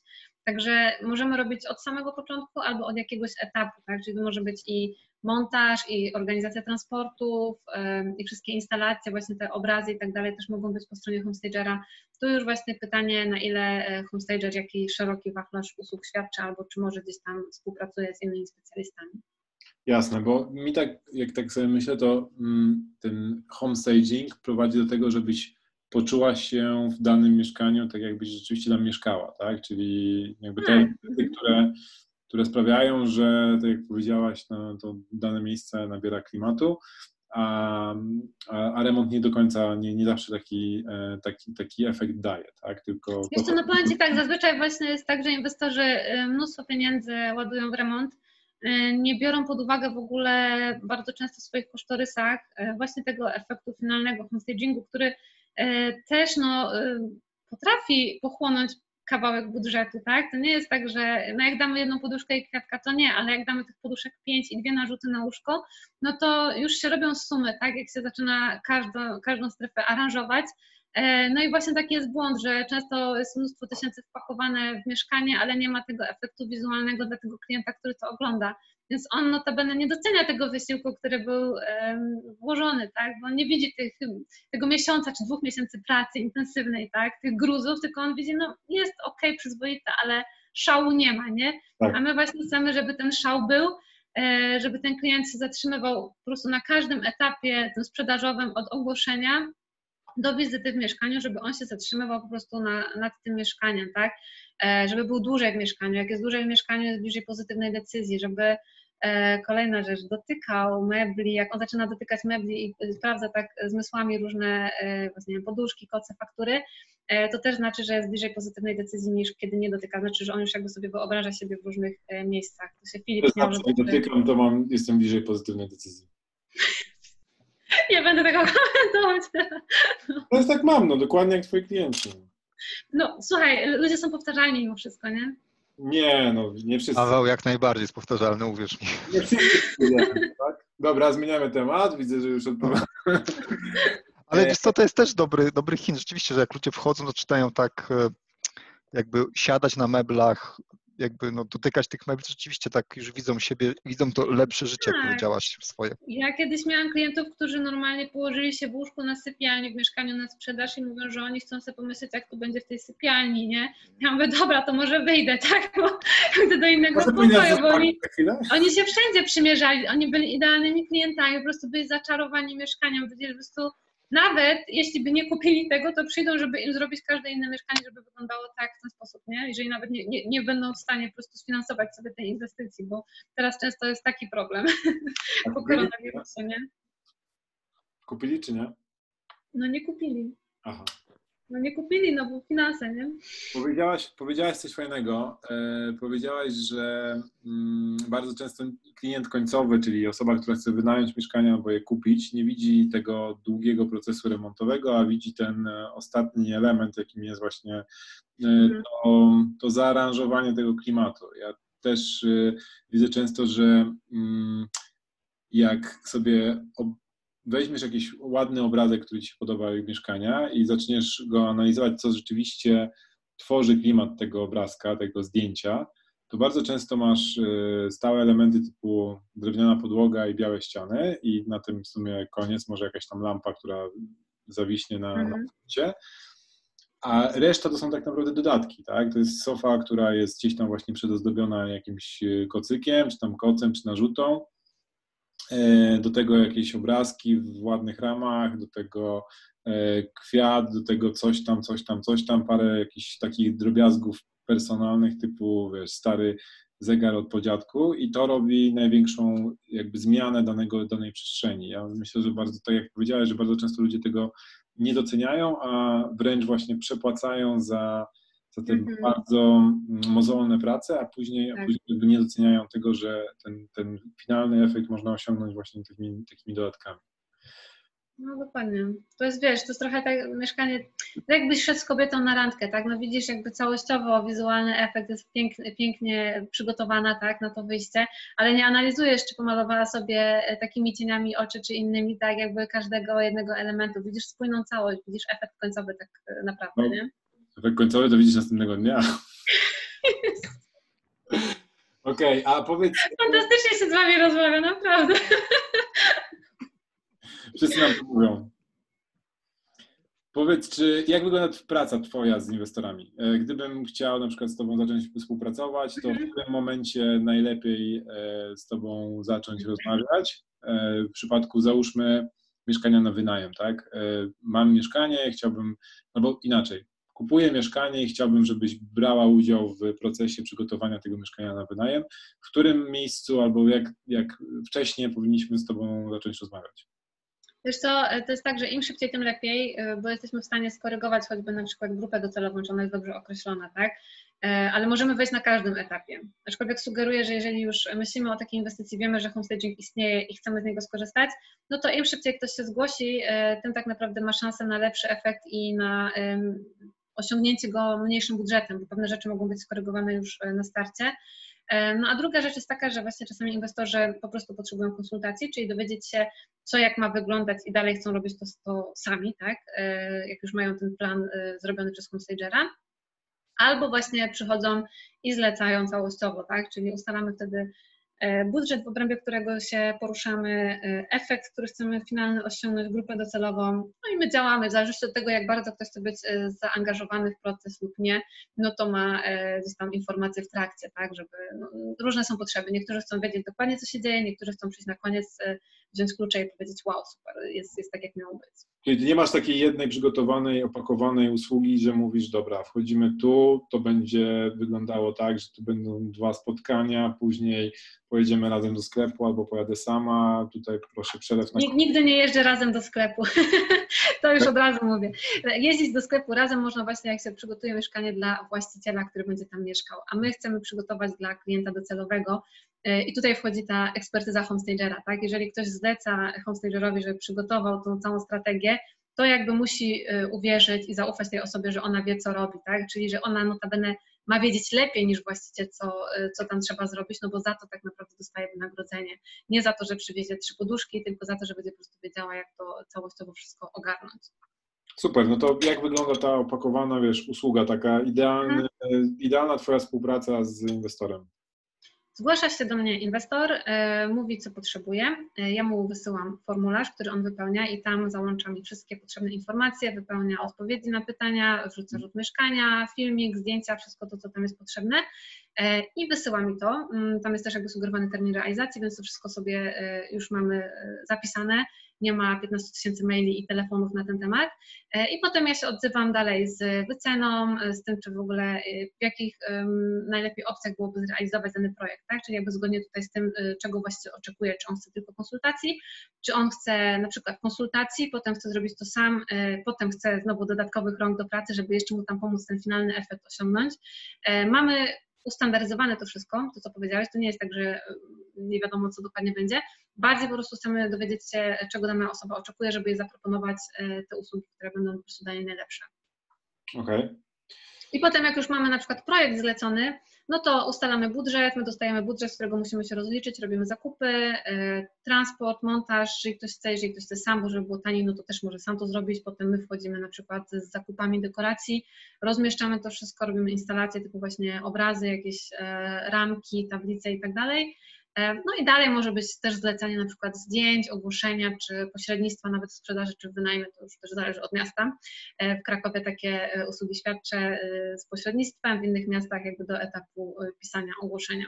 Także możemy robić od samego początku albo od jakiegoś etapu, tak? czyli to może być i montaż, i organizacja transportów, e, i wszystkie instalacje, właśnie te obrazy i tak dalej też mogą być po stronie homestagera. Tu już właśnie pytanie, na ile e, homestager, jaki szeroki wachlarz usług świadczy, albo czy może gdzieś tam współpracuje z innymi specjalistami. Jasne, bo mi tak, jak tak sobie myślę, to mm, ten homestaging prowadzi do tego, żebyś poczuła się w danym mieszkaniu tak, jakbyś rzeczywiście tam mieszkała, tak? Czyli jakby te Tak. elementy, które, które sprawiają, że, tak jak powiedziałaś, no, to dane miejsce nabiera klimatu, a, a, a remont nie do końca, nie, nie zawsze taki, e, taki, taki efekt daje, tak? Tylko co, no powiem Ci tak, zazwyczaj właśnie jest tak, że inwestorzy y, mnóstwo pieniędzy ładują w remont, nie biorą pod uwagę w ogóle bardzo często w swoich kosztorysach y, właśnie tego efektu finalnego homestagingu, który y, też no, y, potrafi pochłonąć kawałek budżetu, tak? To nie jest tak, że no jak damy jedną poduszkę i kwiatka, to nie, ale jak damy tych poduszek pięć i dwie narzuty na łóżko, no to już się robią sumy, tak? Jak się zaczyna każdą, każdą strefę aranżować, No i właśnie taki jest błąd, że często jest mnóstwo tysięcy wpakowane w mieszkanie, ale nie ma tego efektu wizualnego dla tego klienta, który to ogląda. Więc on notabene nie docenia tego wysiłku, który był em, włożony, tak? Bo on nie widzi tych, tego miesiąca czy dwóch miesięcy pracy intensywnej, tak? Tych gruzów, tylko on widzi, no jest ok, przyzwoite, ale szału nie ma, nie? Tak. A my właśnie chcemy, żeby ten szał był, e, żeby ten klient się zatrzymywał po prostu na każdym etapie tym sprzedażowym od ogłoszenia do wizyty w mieszkaniu, żeby on się zatrzymywał po prostu na, nad tym mieszkaniem, tak? E, żeby był dłużej w mieszkaniu. Jak jest dłużej w mieszkaniu, jest bliżej pozytywnej decyzji, żeby e, kolejna rzecz, dotykał mebli, jak on zaczyna dotykać mebli i sprawdza tak zmysłami różne e, właśnie wiem, poduszki, koce, faktury, e, to też znaczy, że jest bliżej pozytywnej decyzji niż kiedy nie dotyka. Znaczy, że on już jakby sobie wyobraża siebie w różnych e, miejscach. To się Filip to znaczy, że że dotykam, to mam, jestem bliżej pozytywnej decyzji. Nie będę tego komentować. To jest tak mam, no dokładnie jak twoi klienci. No słuchaj, ludzie są powtarzalni mimo wszystko, nie? Nie, no nie wszyscy. Paweł jak najbardziej jest powtarzalny, uwierz mi. Nie wszyscy tak? Dobra, zmieniamy temat. Widzę, że już odpowiadam. Ale wiesz co, to jest też dobry, dobry hint. Rzeczywiście, że jak ludzie wchodzą, to czytają tak e, jakby siadać na meblach, jakby no, dotykać tych mebli, rzeczywiście tak już widzą siebie, widzą to lepsze życie, Tak. jak powiedziałaś swoje. Ja kiedyś miałam klientów, którzy normalnie położyli się w łóżku na sypialni w mieszkaniu na sprzedaż i mówią, że oni chcą sobie pomyśleć, jak to będzie w tej sypialni, nie? Ja mówię, dobra, to może wyjdę, tak? Bo idę do innego pokoju, bo oni, oni się wszędzie przymierzali, oni byli idealnymi klientami, po prostu byli zaczarowani mieszkaniem, byli po prostu nawet jeśli by nie kupili tego, to przyjdą, żeby im zrobić każde inne mieszkanie, żeby wyglądało tak w ten sposób, nie? Jeżeli nawet nie, nie, nie będą w stanie po prostu sfinansować sobie tej inwestycji, bo teraz często jest taki problem po koronawirusie, nie? Kupili czy nie? No nie kupili. Aha. No nie kupili, no bo finanse, nie? Powiedziałaś, powiedziałaś coś fajnego. E, powiedziałaś, że mm, bardzo często klient końcowy, czyli osoba, która chce wynająć mieszkanie albo je kupić, nie widzi tego długiego procesu remontowego, a widzi ten e, ostatni element, jakim jest właśnie e, Mhm. to, to zaaranżowanie tego klimatu. Ja też e, widzę często, że mm, jak sobie ob- weźmiesz jakiś ładny obrazek, który ci się podoba mieszkania i zaczniesz go analizować, co rzeczywiście tworzy klimat tego obrazka, tego zdjęcia, to bardzo często masz y, stałe elementy typu drewniana podłoga i białe ściany i na tym w sumie koniec, może jakaś tam lampa, która zawiśnie na, na Mhm. A reszta to są tak naprawdę dodatki, tak? To jest sofa, która jest gdzieś tam właśnie przedozdobiona jakimś y, kocykiem, czy tam kocem, czy narzutą. E, Do tego jakieś obrazki w ładnych ramach, do tego e, kwiat, do tego coś tam, coś tam, coś tam, parę jakichś takich drobiazgów personalnych typu wiesz, stary zegar od podziadku i to robi największą jakby zmianę danego, danej przestrzeni. Ja myślę, że bardzo, tak jak powiedziałeś, że bardzo często ludzie tego nie doceniają, a wręcz właśnie przepłacają za, za te Mhm. bardzo mm, mozolne prace, a później, a Tak. później jakby nie doceniają tego, że ten, ten finalny efekt można osiągnąć właśnie takimi, takimi dodatkami. No dokładnie. To jest, wiesz, to jest trochę tak mieszkanie, tak jakbyś szedł z kobietą na randkę, tak? No widzisz jakby całościowo wizualny efekt jest piękny, pięknie przygotowana, tak, na to wyjście, ale nie analizujesz, czy pomalowała sobie e, takimi cieniami oczy, czy innymi, tak, jakby każdego jednego elementu. Widzisz spójną całość, widzisz efekt końcowy tak e, naprawdę, No. nie? Efekt końcowy to widzisz następnego dnia. Okej, a powiedz, Fantastycznie się z Wami rozmawia, naprawdę. wszyscy nam to mówią. Powiedz, czy jak wygląda praca Twoja z inwestorami? E, Gdybym chciał na przykład z Tobą zacząć współpracować, to w Mhm. którym momencie najlepiej e, z Tobą zacząć rozmawiać? E, W przypadku załóżmy mieszkania na wynajem, tak? Mam mieszkanie, chciałbym, albo inaczej, kupuję mieszkanie i chciałbym, żebyś brała udział w procesie przygotowania tego mieszkania na wynajem. W którym miejscu albo jak, jak wcześniej powinniśmy z Tobą zacząć rozmawiać? Wiesz co, e, to jest tak, że im szybciej, tym lepiej, e, bo jesteśmy w stanie skorygować choćby na przykład grupę docelową, czy ona jest dobrze określona, tak? E, Ale możemy wejść na każdym etapie. Aczkolwiek sugeruję, że jeżeli już myślimy o takiej inwestycji, wiemy, że homestaging istnieje i chcemy z niego skorzystać, no to im szybciej ktoś się zgłosi, tym tak naprawdę ma szansę na lepszy efekt i na osiągnięcie go mniejszym budżetem, bo pewne rzeczy mogą być skorygowane już e, na starcie. E, No a druga rzecz jest taka, że właśnie czasami inwestorzy po prostu potrzebują konsultacji, czyli dowiedzieć się, co jak ma wyglądać i dalej chcą robić to, to sami, tak? E, Jak już mają ten plan zrobiony przez homestagera. Albo właśnie przychodzą i zlecają całościowo, tak? Czyli ustalamy wtedy budżet, w obrębie którego się poruszamy, e, efekt, który chcemy finalny osiągnąć, grupę docelową, no i my działamy, w zależności od tego, jak bardzo ktoś chce być e, zaangażowany w proces lub nie, no to ma e, gdzieś tam informacje w trakcie, tak, żeby, no, różne są potrzeby, niektórzy chcą wiedzieć dokładnie, co się dzieje, niektórzy chcą przyjść na koniec, e, wziąć klucze i powiedzieć, wow, super, jest, jest tak, jak miało być. Czyli nie masz takiej jednej przygotowanej, opakowanej usługi, że mówisz, dobra, wchodzimy tu, to będzie wyglądało tak, że tu będą dwa spotkania, później pojedziemy razem do sklepu albo pojadę sama, tutaj proszę przelew na Nig- Nigdy nie jeżdżę razem do sklepu. to już od razu mówię. Jeździć do sklepu razem można właśnie, jak się przygotuje mieszkanie dla właściciela, który będzie tam mieszkał, a my chcemy przygotować dla klienta docelowego. Y, I tutaj wchodzi ta ekspertyza homestagera, tak? Jeżeli ktoś zleca homestagerowi, żeby przygotował tą całą strategię, to jakby musi y, uwierzyć i zaufać tej osobie, że ona wie, co robi, tak? Czyli, że ona notabene ma wiedzieć lepiej niż właściciel, co, y, co tam trzeba zrobić, no bo za to tak naprawdę dostaje wynagrodzenie. Nie za to, że przywiezie trzy poduszki, tylko za to, że będzie po prostu wiedziała, jak to całościowo wszystko ogarnąć. Super, no to jak wygląda ta opakowana, wiesz, usługa, taka idealny, idealna Twoja współpraca z inwestorem? Zgłasza się do mnie inwestor, e, mówi co potrzebuje. E, ja mu wysyłam formularz, który on wypełnia i tam załącza mi wszystkie potrzebne informacje, wypełnia odpowiedzi na pytania, wrzuca rzut mieszkania, filmik, zdjęcia, wszystko to, co tam jest potrzebne e, i wysyła mi to. Mm, tam jest też jakby sugerowany termin realizacji, więc to wszystko sobie już mamy zapisane nie ma 15 tysięcy maili i telefonów na ten temat. E, I potem ja się odzywam dalej z wyceną, e, z tym, czy w ogóle e, w jakich um, najlepiej opcjach byłoby zrealizować dany projekt, tak? Czyli jakby zgodnie tutaj z tym, czego właściwie oczekuje, czy on chce tylko konsultacji, czy on chce na przykład konsultacji, potem chce zrobić to sam, potem chce znowu dodatkowych rąk do pracy, żeby jeszcze mu tam pomóc ten finalny efekt osiągnąć. Mamy ustandaryzowane to wszystko, to co powiedziałeś, to nie jest tak, że nie wiadomo, co dokładnie będzie. Bardziej po prostu chcemy dowiedzieć się, czego dana osoba oczekuje, żeby jej zaproponować e, te usługi, które będą po prostu dla niej najlepsze. Okej. Okay. I potem, jak już mamy na przykład projekt zlecony, no to ustalamy budżet, my dostajemy budżet, z którego musimy się rozliczyć, robimy zakupy, e, transport, montaż, jeżeli ktoś chce, jeżeli ktoś chce sam, bo żeby było taniej, no to też może sam to zrobić, potem my wchodzimy na przykład z zakupami dekoracji, rozmieszczamy to wszystko, robimy instalacje typu właśnie obrazy, jakieś e, ramki, tablice i tak dalej no i dalej może być też zlecenie na przykład zdjęć, ogłoszenia, czy pośrednictwa nawet sprzedaży, czy w wynajmie, to już też zależy od miasta. E, w Krakowie takie e, usługi świadczę z pośrednictwem, w innych miastach jakby do etapu pisania ogłoszenia.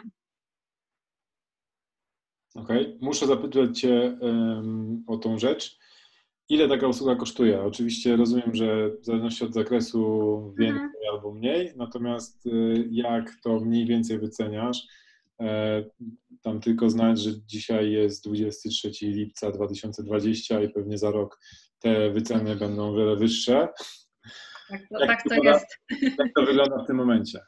Okej, okay. muszę zapytać Cię um, o tą rzecz. Ile taka usługa kosztuje? Oczywiście rozumiem, że w zależności od zakresu więcej mhm. albo mniej, natomiast jak to mniej więcej wyceniasz? E, tam tylko znać, że dzisiaj jest 23 lipca 2020 i pewnie za rok te wyceny będą wiele wyższe. Tak, to, tak to jest. Jak to wygląda w tym momencie?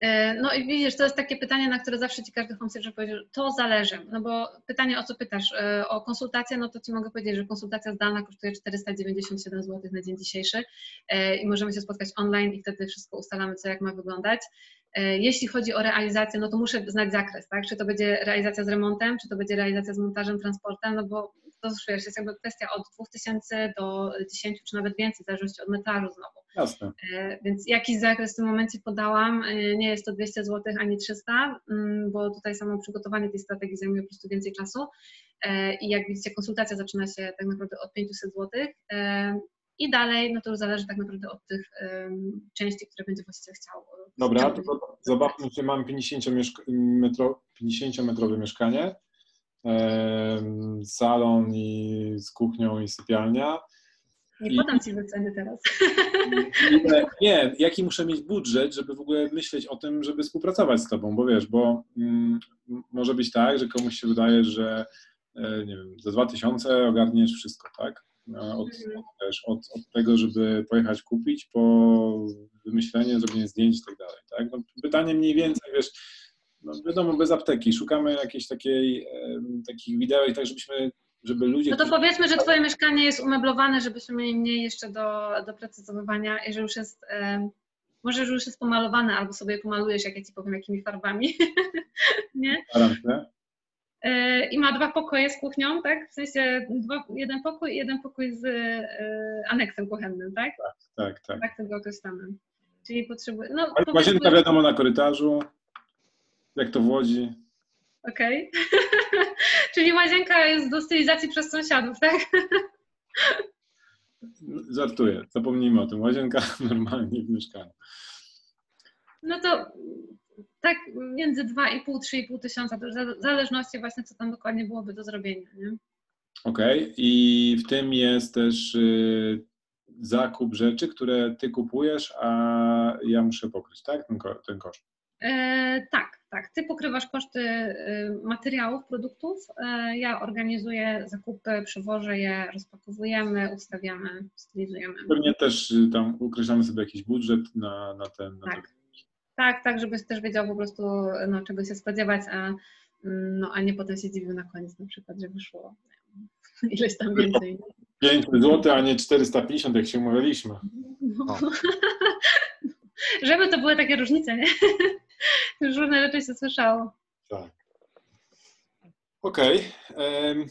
E, no i widzisz, to jest takie pytanie, na które zawsze ci każdy homestager powiedział, to zależy, no bo pytanie o co pytasz, e, o konsultację, no to ci mogę powiedzieć, że konsultacja zdalna kosztuje 497 zł na dzień dzisiejszy i możemy się spotkać online i wtedy wszystko ustalamy, co jak ma wyglądać. E, jeśli chodzi o realizację, no to muszę znać zakres, tak? Czy to będzie realizacja z remontem, czy to będzie realizacja z montażem, transportem, no bo to wiesz, jest jakby kwestia od 2000 do 10 czy nawet więcej, w zależności od metrażu znowu. Jasne. E, więc jakiś zakres w tym momencie podałam, e, nie jest to 200 zł ani 300, mm, bo tutaj samo przygotowanie tej strategii zajmuje po prostu więcej czasu i jak widzicie konsultacja zaczyna się tak naprawdę od 500 zł i dalej, no to już zależy tak naprawdę od tych um, części, które będzie właściciel chciał. E, Dobra, to zobaczmy, że mam 50-metrowe mieszkanie, um, salon i z kuchnią i sypialnia. Nie podam Ci wyceny teraz. Nie, nie, jaki muszę mieć budżet, żeby w ogóle myśleć o tym, żeby współpracować z Tobą, bo wiesz, bo mm, może być tak, że komuś się wydaje, że e, nie wiem, za 2000 ogarniesz wszystko, tak? Od, mhm. też, od, od tego, żeby pojechać kupić, po wymyślenie, zrobienie zdjęć i tak dalej. Tak? No, pytanie mniej więcej, wiesz, no wiadomo, bez apteki. Szukamy jakiejś takiej, takich wideo i tak, żebyśmy żeby ludzie... No to powiedzmy, że Twoje mieszkanie jest umeblowane, żebyśmy mieli mniej jeszcze do, do precyzowania i że już jest, e, może że już jest pomalowane, albo sobie pomalujesz, jak ja Ci powiem, jakimi farbami, nie? Staram się. E, i ma dwa pokoje z kuchnią, tak? W sensie dwa, jeden pokój i jeden pokój z e, aneksem kuchennym, tak? Tak, tak. Tak, tak tego określamy. Czyli potrzebuje. No, Ale łazienka wiadomo na korytarzu, jak to w Łodzi. Okej. Okay. Czyli łazienka jest do stylizacji przez sąsiadów, tak? Żartuję, zapomnijmy o tym. Łazienka normalnie w mieszkaniu. No to tak między 2,5-3,5 tysiąca, w zależności właśnie co tam dokładnie byłoby do zrobienia. Okej, okay. i w tym jest też y, zakup rzeczy, które ty kupujesz, a ja muszę pokryć, tak, ten, ten koszt? E, tak, tak. Ty pokrywasz koszty y, materiałów, produktów. E, ja organizuję zakupy, przywożę je, rozpakowujemy, ustawiamy, stylizujemy. Pewnie też y, tam ukreślamy sobie jakiś budżet na, na ten. Na tak. Ten tak, tak, żebyś też wiedział po prostu, no, czego się spodziewać, a, mm, no, a nie potem się dziwił na koniec na przykład, że wyszło ileś tam więcej. 500 zł, a nie 450, jak się umawialiśmy. No. Żeby to były takie różnice, nie? Już różne rzeczy się słyszało. Tak. Okej. Okay.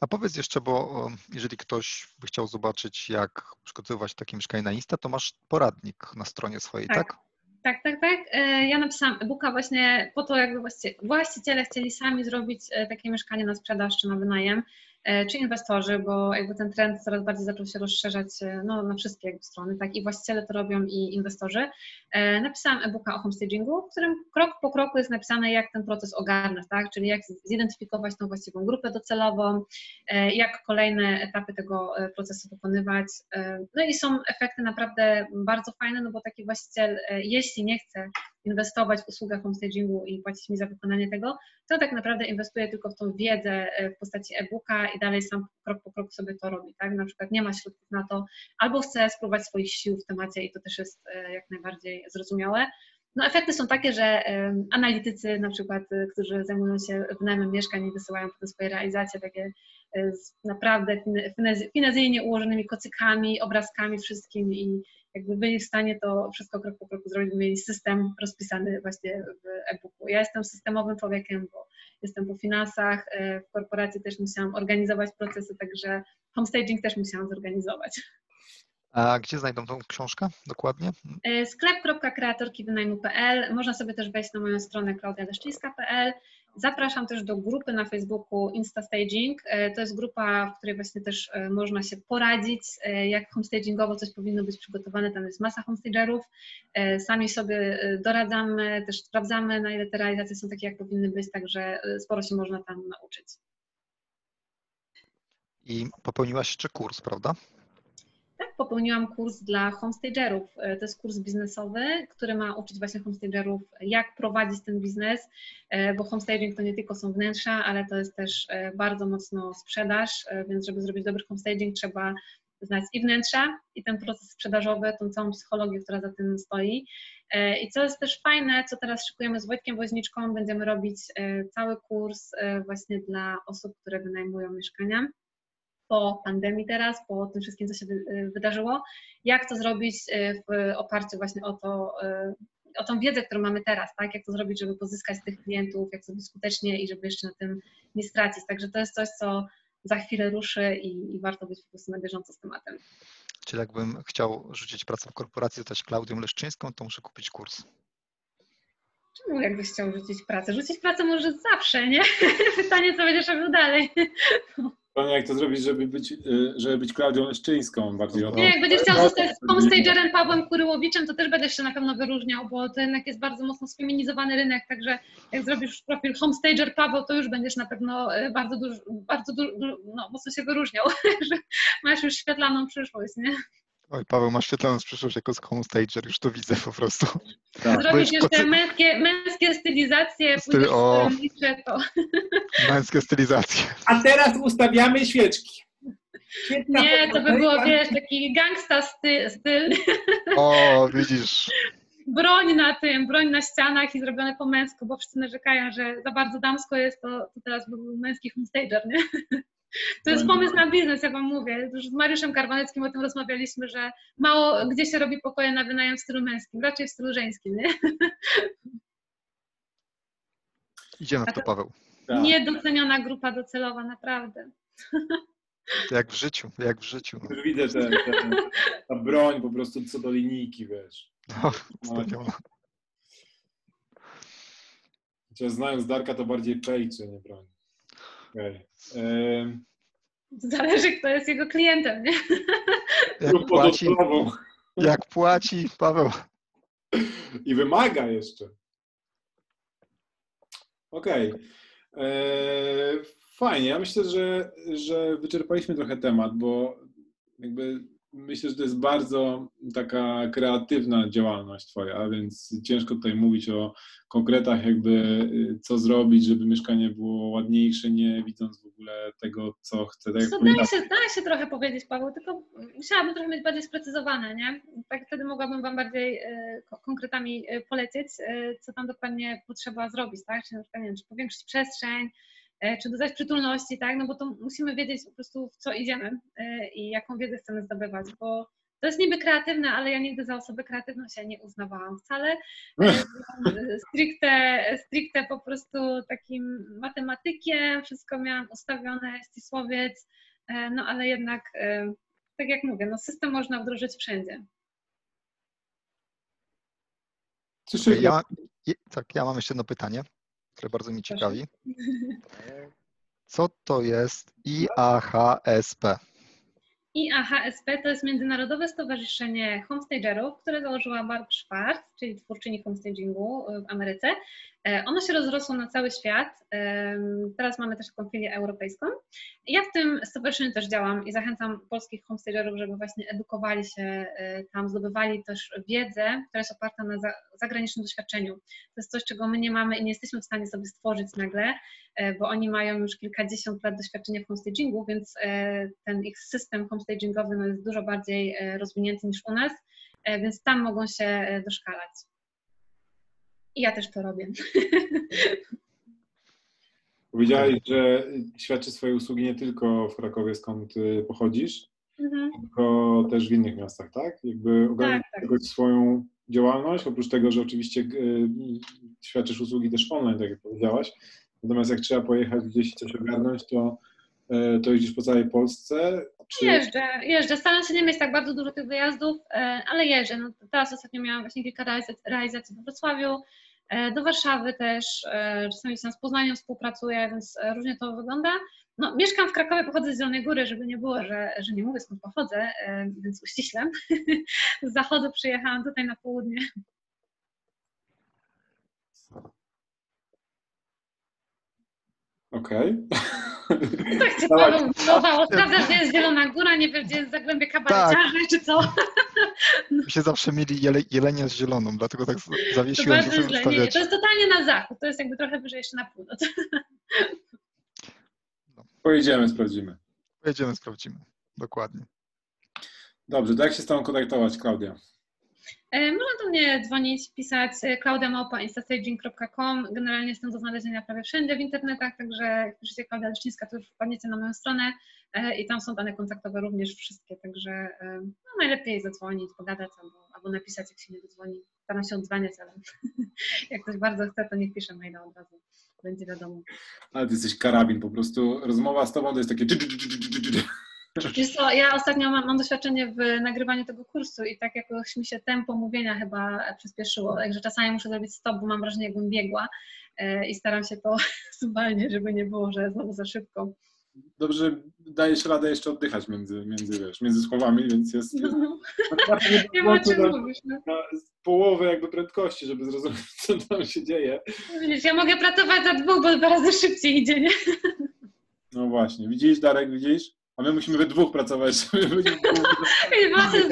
A powiedz jeszcze, bo jeżeli ktoś by chciał zobaczyć, jak przygotowywać takie mieszkanie na Insta, to masz poradnik na stronie swojej, tak? Tak, tak, tak. tak. E, ja napisałam e-booka właśnie po to, jakby właściciele chcieli sami zrobić e, takie mieszkanie na sprzedaż czy na wynajem. E, czy inwestorzy, bo jakby ten trend coraz bardziej zaczął się rozszerzać e, no, na wszystkie jakby strony, tak i właściciele to robią i inwestorzy. E, napisałam e-booka o homestagingu, w którym krok po kroku jest napisane, jak ten proces ogarnąć, tak, czyli jak zidentyfikować tą właściwą grupę docelową, jak kolejne etapy tego procesu wykonywać. No i są efekty naprawdę bardzo fajne, no bo taki właściciel, jeśli nie chce inwestować w usługę homestagingu i płacić mi za wykonanie tego, to tak naprawdę inwestuje tylko w tą wiedzę w postaci e-booka i dalej sam krok po kroku sobie to robi, tak? Na przykład nie ma środków na to, albo chce spróbować swoich sił w temacie i to też jest e, jak najbardziej zrozumiałe. No efekty są takie, że analitycy na przykład, e, którzy zajmują się wynajmem mieszkań i wysyłają potem swoje realizacje takie e, z naprawdę finezyjnie ułożonymi kocykami, obrazkami, wszystkim i jakby byli w stanie to wszystko krok po kroku zrobić, mieli system rozpisany właśnie w e-booku. Ja jestem systemowym człowiekiem, bo jestem po finansach, e, w korporacji też musiałam organizować procesy, także homestaging też musiałam zorganizować. A gdzie znajdą tą książkę dokładnie? E, sklep.kreatorkiwynajmu.pl Można sobie też wejść na moją stronę klaudialeszczyńska.pl Zapraszam też do grupy na Facebooku Instastaging. E, to jest grupa, w której właśnie też e, można się poradzić, e, jak homestagingowo coś powinno być przygotowane. Tam jest masa homestagerów. Sami sobie doradzamy, też sprawdzamy, na ile te realizacje są takie, jak powinny być, także sporo się można tam nauczyć. I popełniłaś jeszcze kurs, prawda? Popełniłam kurs dla homestagerów. E, to jest kurs biznesowy, który ma uczyć właśnie homestagerów, jak prowadzić ten biznes, e, bo homestaging to nie tylko są wnętrza, ale to jest też e, bardzo mocno sprzedaż, więc żeby zrobić dobry homestaging trzeba znać i wnętrza, i ten proces sprzedażowy, tą całą psychologię, która za tym stoi. I co jest też fajne, co teraz szykujemy z Wojtkiem Woźniczką, będziemy robić cały kurs właśnie dla osób, które wynajmują mieszkania po pandemii teraz, po tym wszystkim, co się wydarzyło, jak to zrobić e, w oparciu właśnie o to, e, o tą wiedzę, którą mamy teraz, tak? Jak to zrobić, żeby pozyskać tych klientów, jak to zrobić skutecznie i żeby jeszcze na tym nie stracić. Także to jest coś, co za chwilę ruszy i, i warto być po prostu na bieżąco z tematem. Czyli jakbym chciał rzucić pracę w korporacji, zostać Klaudią Leszczyńską, to muszę kupić kurs. Czemu jakbyś chciał rzucić pracę? Rzucić pracę może zawsze, nie? Pytanie, co będziesz robił dalej. Pytanie, jak to zrobić, żeby być, y, żeby być Klaudią Leszczyńską bardziej o to. Nie, jak będziesz chciał zostać homestagerem Pawłem Kuryłowiczem, to też będziesz się na pewno wyróżniał, bo to jednak jest bardzo mocno sfeminizowany rynek, także jak zrobisz profil homestager Paweł, to już będziesz na pewno y, bardzo dużo, bardzo dużo, no, mocno się wyróżniał, że masz już świetlaną przyszłość, nie? Oj, Paweł, masz świetlaną przyszłość jako homestager, już to widzę po prostu. Tak. Zrobisz jeszcze kocy... męskie, męskie stylizacje, Styl... o... to. Męskie stylizacje. A teraz ustawiamy świeczki. Świetna Nie, to by było, wiesz, taki gangsta styl. styl. O, widzisz. Broń na tym, broń na ścianach i zrobione po męsku, bo wszyscy narzekają, że za bardzo damsko jest, to, to teraz był męski homestager, nie? To jest pomysł na biznes, ja Wam mówię. Już z Mariuszem Karwaneckim o tym rozmawialiśmy, że mało gdzie się robi pokoje na wynajem w stylu męskim, raczej w stylu żeńskim, nie? Idziemy w to, Paweł. Tak. Niedoceniona grupa docelowa, naprawdę. Jak w życiu, jak w życiu. Już widzę ten, ten, ta broń po prostu co do linijki, wiesz. No. Chociaż znając Darka, to bardziej pejczy, nie broń. Okay. Zależy, kto jest jego klientem, nie? Jak płaci, jak płaci, Paweł. I wymaga jeszcze. Okej. Okay. Fajnie. Ja myślę, że, że wyczerpaliśmy trochę temat, bo jakby myślę, że to jest bardzo taka kreatywna działalność Twoja, więc ciężko tutaj mówić o konkretach, jakby y, co zrobić, żeby mieszkanie było ładniejsze, nie widząc w ogóle tego, co chcę. Tak co, się, się trochę powiedzieć, Paweł, tylko musiałabym trochę mieć bardziej sprecyzowane, nie? Tak wtedy mogłabym Wam bardziej y, konkretami y, polecieć, co tam dokładnie potrzeba zrobić, tak? Czy na przykład, nie wiem, czy powiększyć przestrzeń, czy dodać przytulności, tak? No bo to musimy wiedzieć po prostu w co idziemy e, i jaką wiedzę chcemy zdobywać, bo To jest niby kreatywne, ale ja nigdy za osobę kreatywną się nie uznawałam wcale. E, stricte, stricte po prostu takim matematykiem, wszystko miałam ustawione, ścisłowiec, e, no ale jednak, e, tak jak mówię, no system można wdrożyć wszędzie. Okay, ja, tak, ja mam jeszcze jedno pytanie, które bardzo mi ciekawi. Co to jest IAHSP? IAHSP to jest Międzynarodowe Stowarzyszenie Homestagerów, które założyła Barb Schwartz, czyli twórczyni homestagingu w Ameryce. E, ono się rozrosło na cały świat. Teraz mamy też taką filię europejską. Ja w tym stowarzyszeniu też działam i zachęcam polskich homestagerów, żeby właśnie edukowali się e, tam, zdobywali też wiedzę, która jest oparta na zagranicznym doświadczeniu. To jest coś, czego my nie mamy i nie jesteśmy w stanie sobie stworzyć nagle, e, bo oni mają już kilkadziesiąt lat doświadczenia w homestagingu, więc ten ich system homestagingowy no, jest dużo bardziej rozwinięty niż u nas, więc tam mogą się doszkalać. I ja też to robię. Powiedziałaś, że świadczy swoje usługi nie tylko w Krakowie, skąd y, pochodzisz, mhm. tylko też w innych miastach, tak? Jakby ogarniasz tak, tak. swoją działalność, oprócz tego, że oczywiście y, świadczysz usługi też online, tak jak powiedziałaś. Natomiast jak trzeba pojechać gdzieś i coś ogarnąć, to, to jeździsz po całej Polsce? Czy... Jeżdżę, jeżdżę. Staram się nie mieć tak bardzo dużo tych wyjazdów, ale jeżdżę. No, teraz ostatnio miałam właśnie kilka realizacji w Wrocławiu, E, do Warszawy też, e, czasami się z Poznaniem współpracuję, więc e, różnie to wygląda. No, mieszkam w Krakowie, pochodzę z Zielonej Góry, żeby nie było, że, że nie mówię skąd pochodzę, więc uściślam. z zachodu przyjechałam tutaj na południe. Okej. Okay. Tak cię Paweł budowało. Sprawdzasz, gdzie jest Zielona Góra, nie wiem, gdzie jest Zagłębie Kabareciarzy, tak. czy co? My się zawsze mieli jele, jelenie z zieloną, dlatego tak zawiesiłem, to, źle. Nie, to jest totalnie na zachód, to jest jakby trochę wyżej jeszcze na północ. No. Pojedziemy, sprawdzimy. Pojedziemy, sprawdzimy. Dokładnie. Dobrze, to jak się z Tobą kontaktować, Klaudia? E, można do mnie dzwonić, pisać e, claudiamałpa.instastaging.com. Generalnie jestem do znalezienia prawie wszędzie w internetach, także jak piszecie Klaudia Leszczyńska, to już wpadniecie na moją stronę e, i tam są dane kontaktowe również wszystkie, także no, najlepiej zadzwonić, pogadać albo, albo napisać, jak się nie dodzwoni. Staram się odzwaniać, ale jak ktoś bardzo chce, to niech pisze maila od razu, będzie wiadomo. Ale ty jesteś karabin, po prostu rozmowa z tobą to jest takie Wiesz co, ja ostatnio mam, mam, doświadczenie w nagrywaniu tego kursu i tak jakoś mi się tempo mówienia chyba przyspieszyło, także czasami muszę zrobić stop, bo mam wrażenie, jakbym biegła e, i staram się to zwalniać, żeby nie było, że znowu za szybko. Dobrze, dajesz radę jeszcze oddychać między, między, wiesz, między słowami, więc jest... No. jest nie ma czym mówisz. No. połowę jakby prędkości, żeby zrozumieć, co tam się dzieje. Widzisz, ja mogę pracować za dwóch, bo dwa razy szybciej idzie, nie? No właśnie. Widzisz, Darek, widzisz? A my musimy we dwóch pracować, żeby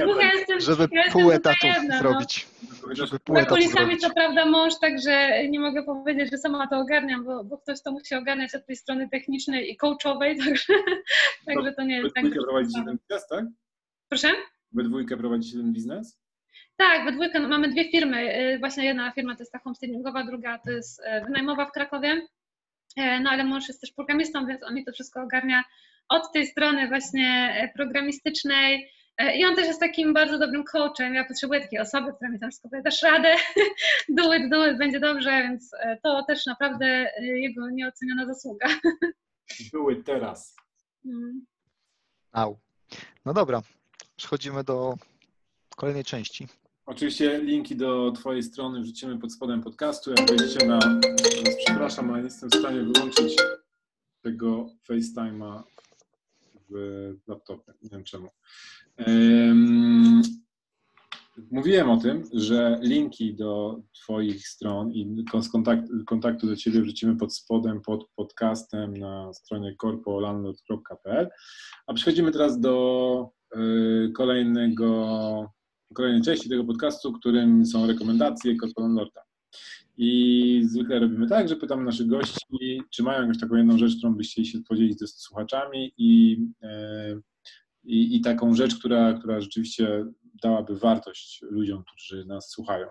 dwóch, ja jestem, żeby ja pół etatu no. zrobić. No. Żeby pół etatu kulisami co prawda mąż, także nie mogę powiedzieć, że sama to ogarniam, bo, bo ktoś to musi ogarniać od tej strony technicznej i coachowej, także, także to nie jest tak. We dwójkę prowadzicie ten biznes, tak? Proszę? We dwójkę prowadzicie ten biznes? Tak, we dwójkę no, mamy dwie firmy. Y, właśnie jedna firma to jest ta homestayingowa, druga to jest y, wynajmowa w Krakowie. E, no ale mąż jest też programistą, więc on mi to wszystko ogarnia od tej strony właśnie e, programistycznej. E, I on też jest takim bardzo dobrym coachem. Ja potrzebuję takiej osoby, która mi tam powie, dasz radę, do it, do it, będzie dobrze, więc e, to też naprawdę jego nieoceniona zasługa. Do it teraz. Mm. Au. No dobra, przechodzimy do kolejnej części. Oczywiście linki do Twojej strony wrzucimy pod spodem podcastu. Jak wejdziecie na. Przepraszam, ale nie jestem w stanie wyłączyć tego FaceTime'a w laptopie. Nie wiem czemu. Mówiłem o tym, że linki do Twoich stron i kontaktu, do Ciebie wrzucimy pod spodem, pod podcastem na stronie corpolandlord.pl. A przechodzimy teraz do y, kolejnego, kolejnej części tego podcastu, którym są rekomendacje Corpo Landlorda. I zwykle robimy tak, że pytamy naszych gości, czy mają jakąś taką jedną rzecz, którą byście chcieli się podzielić ze słuchaczami i, e, i, i, taką rzecz, która, która rzeczywiście dałaby wartość ludziom, którzy nas słuchają.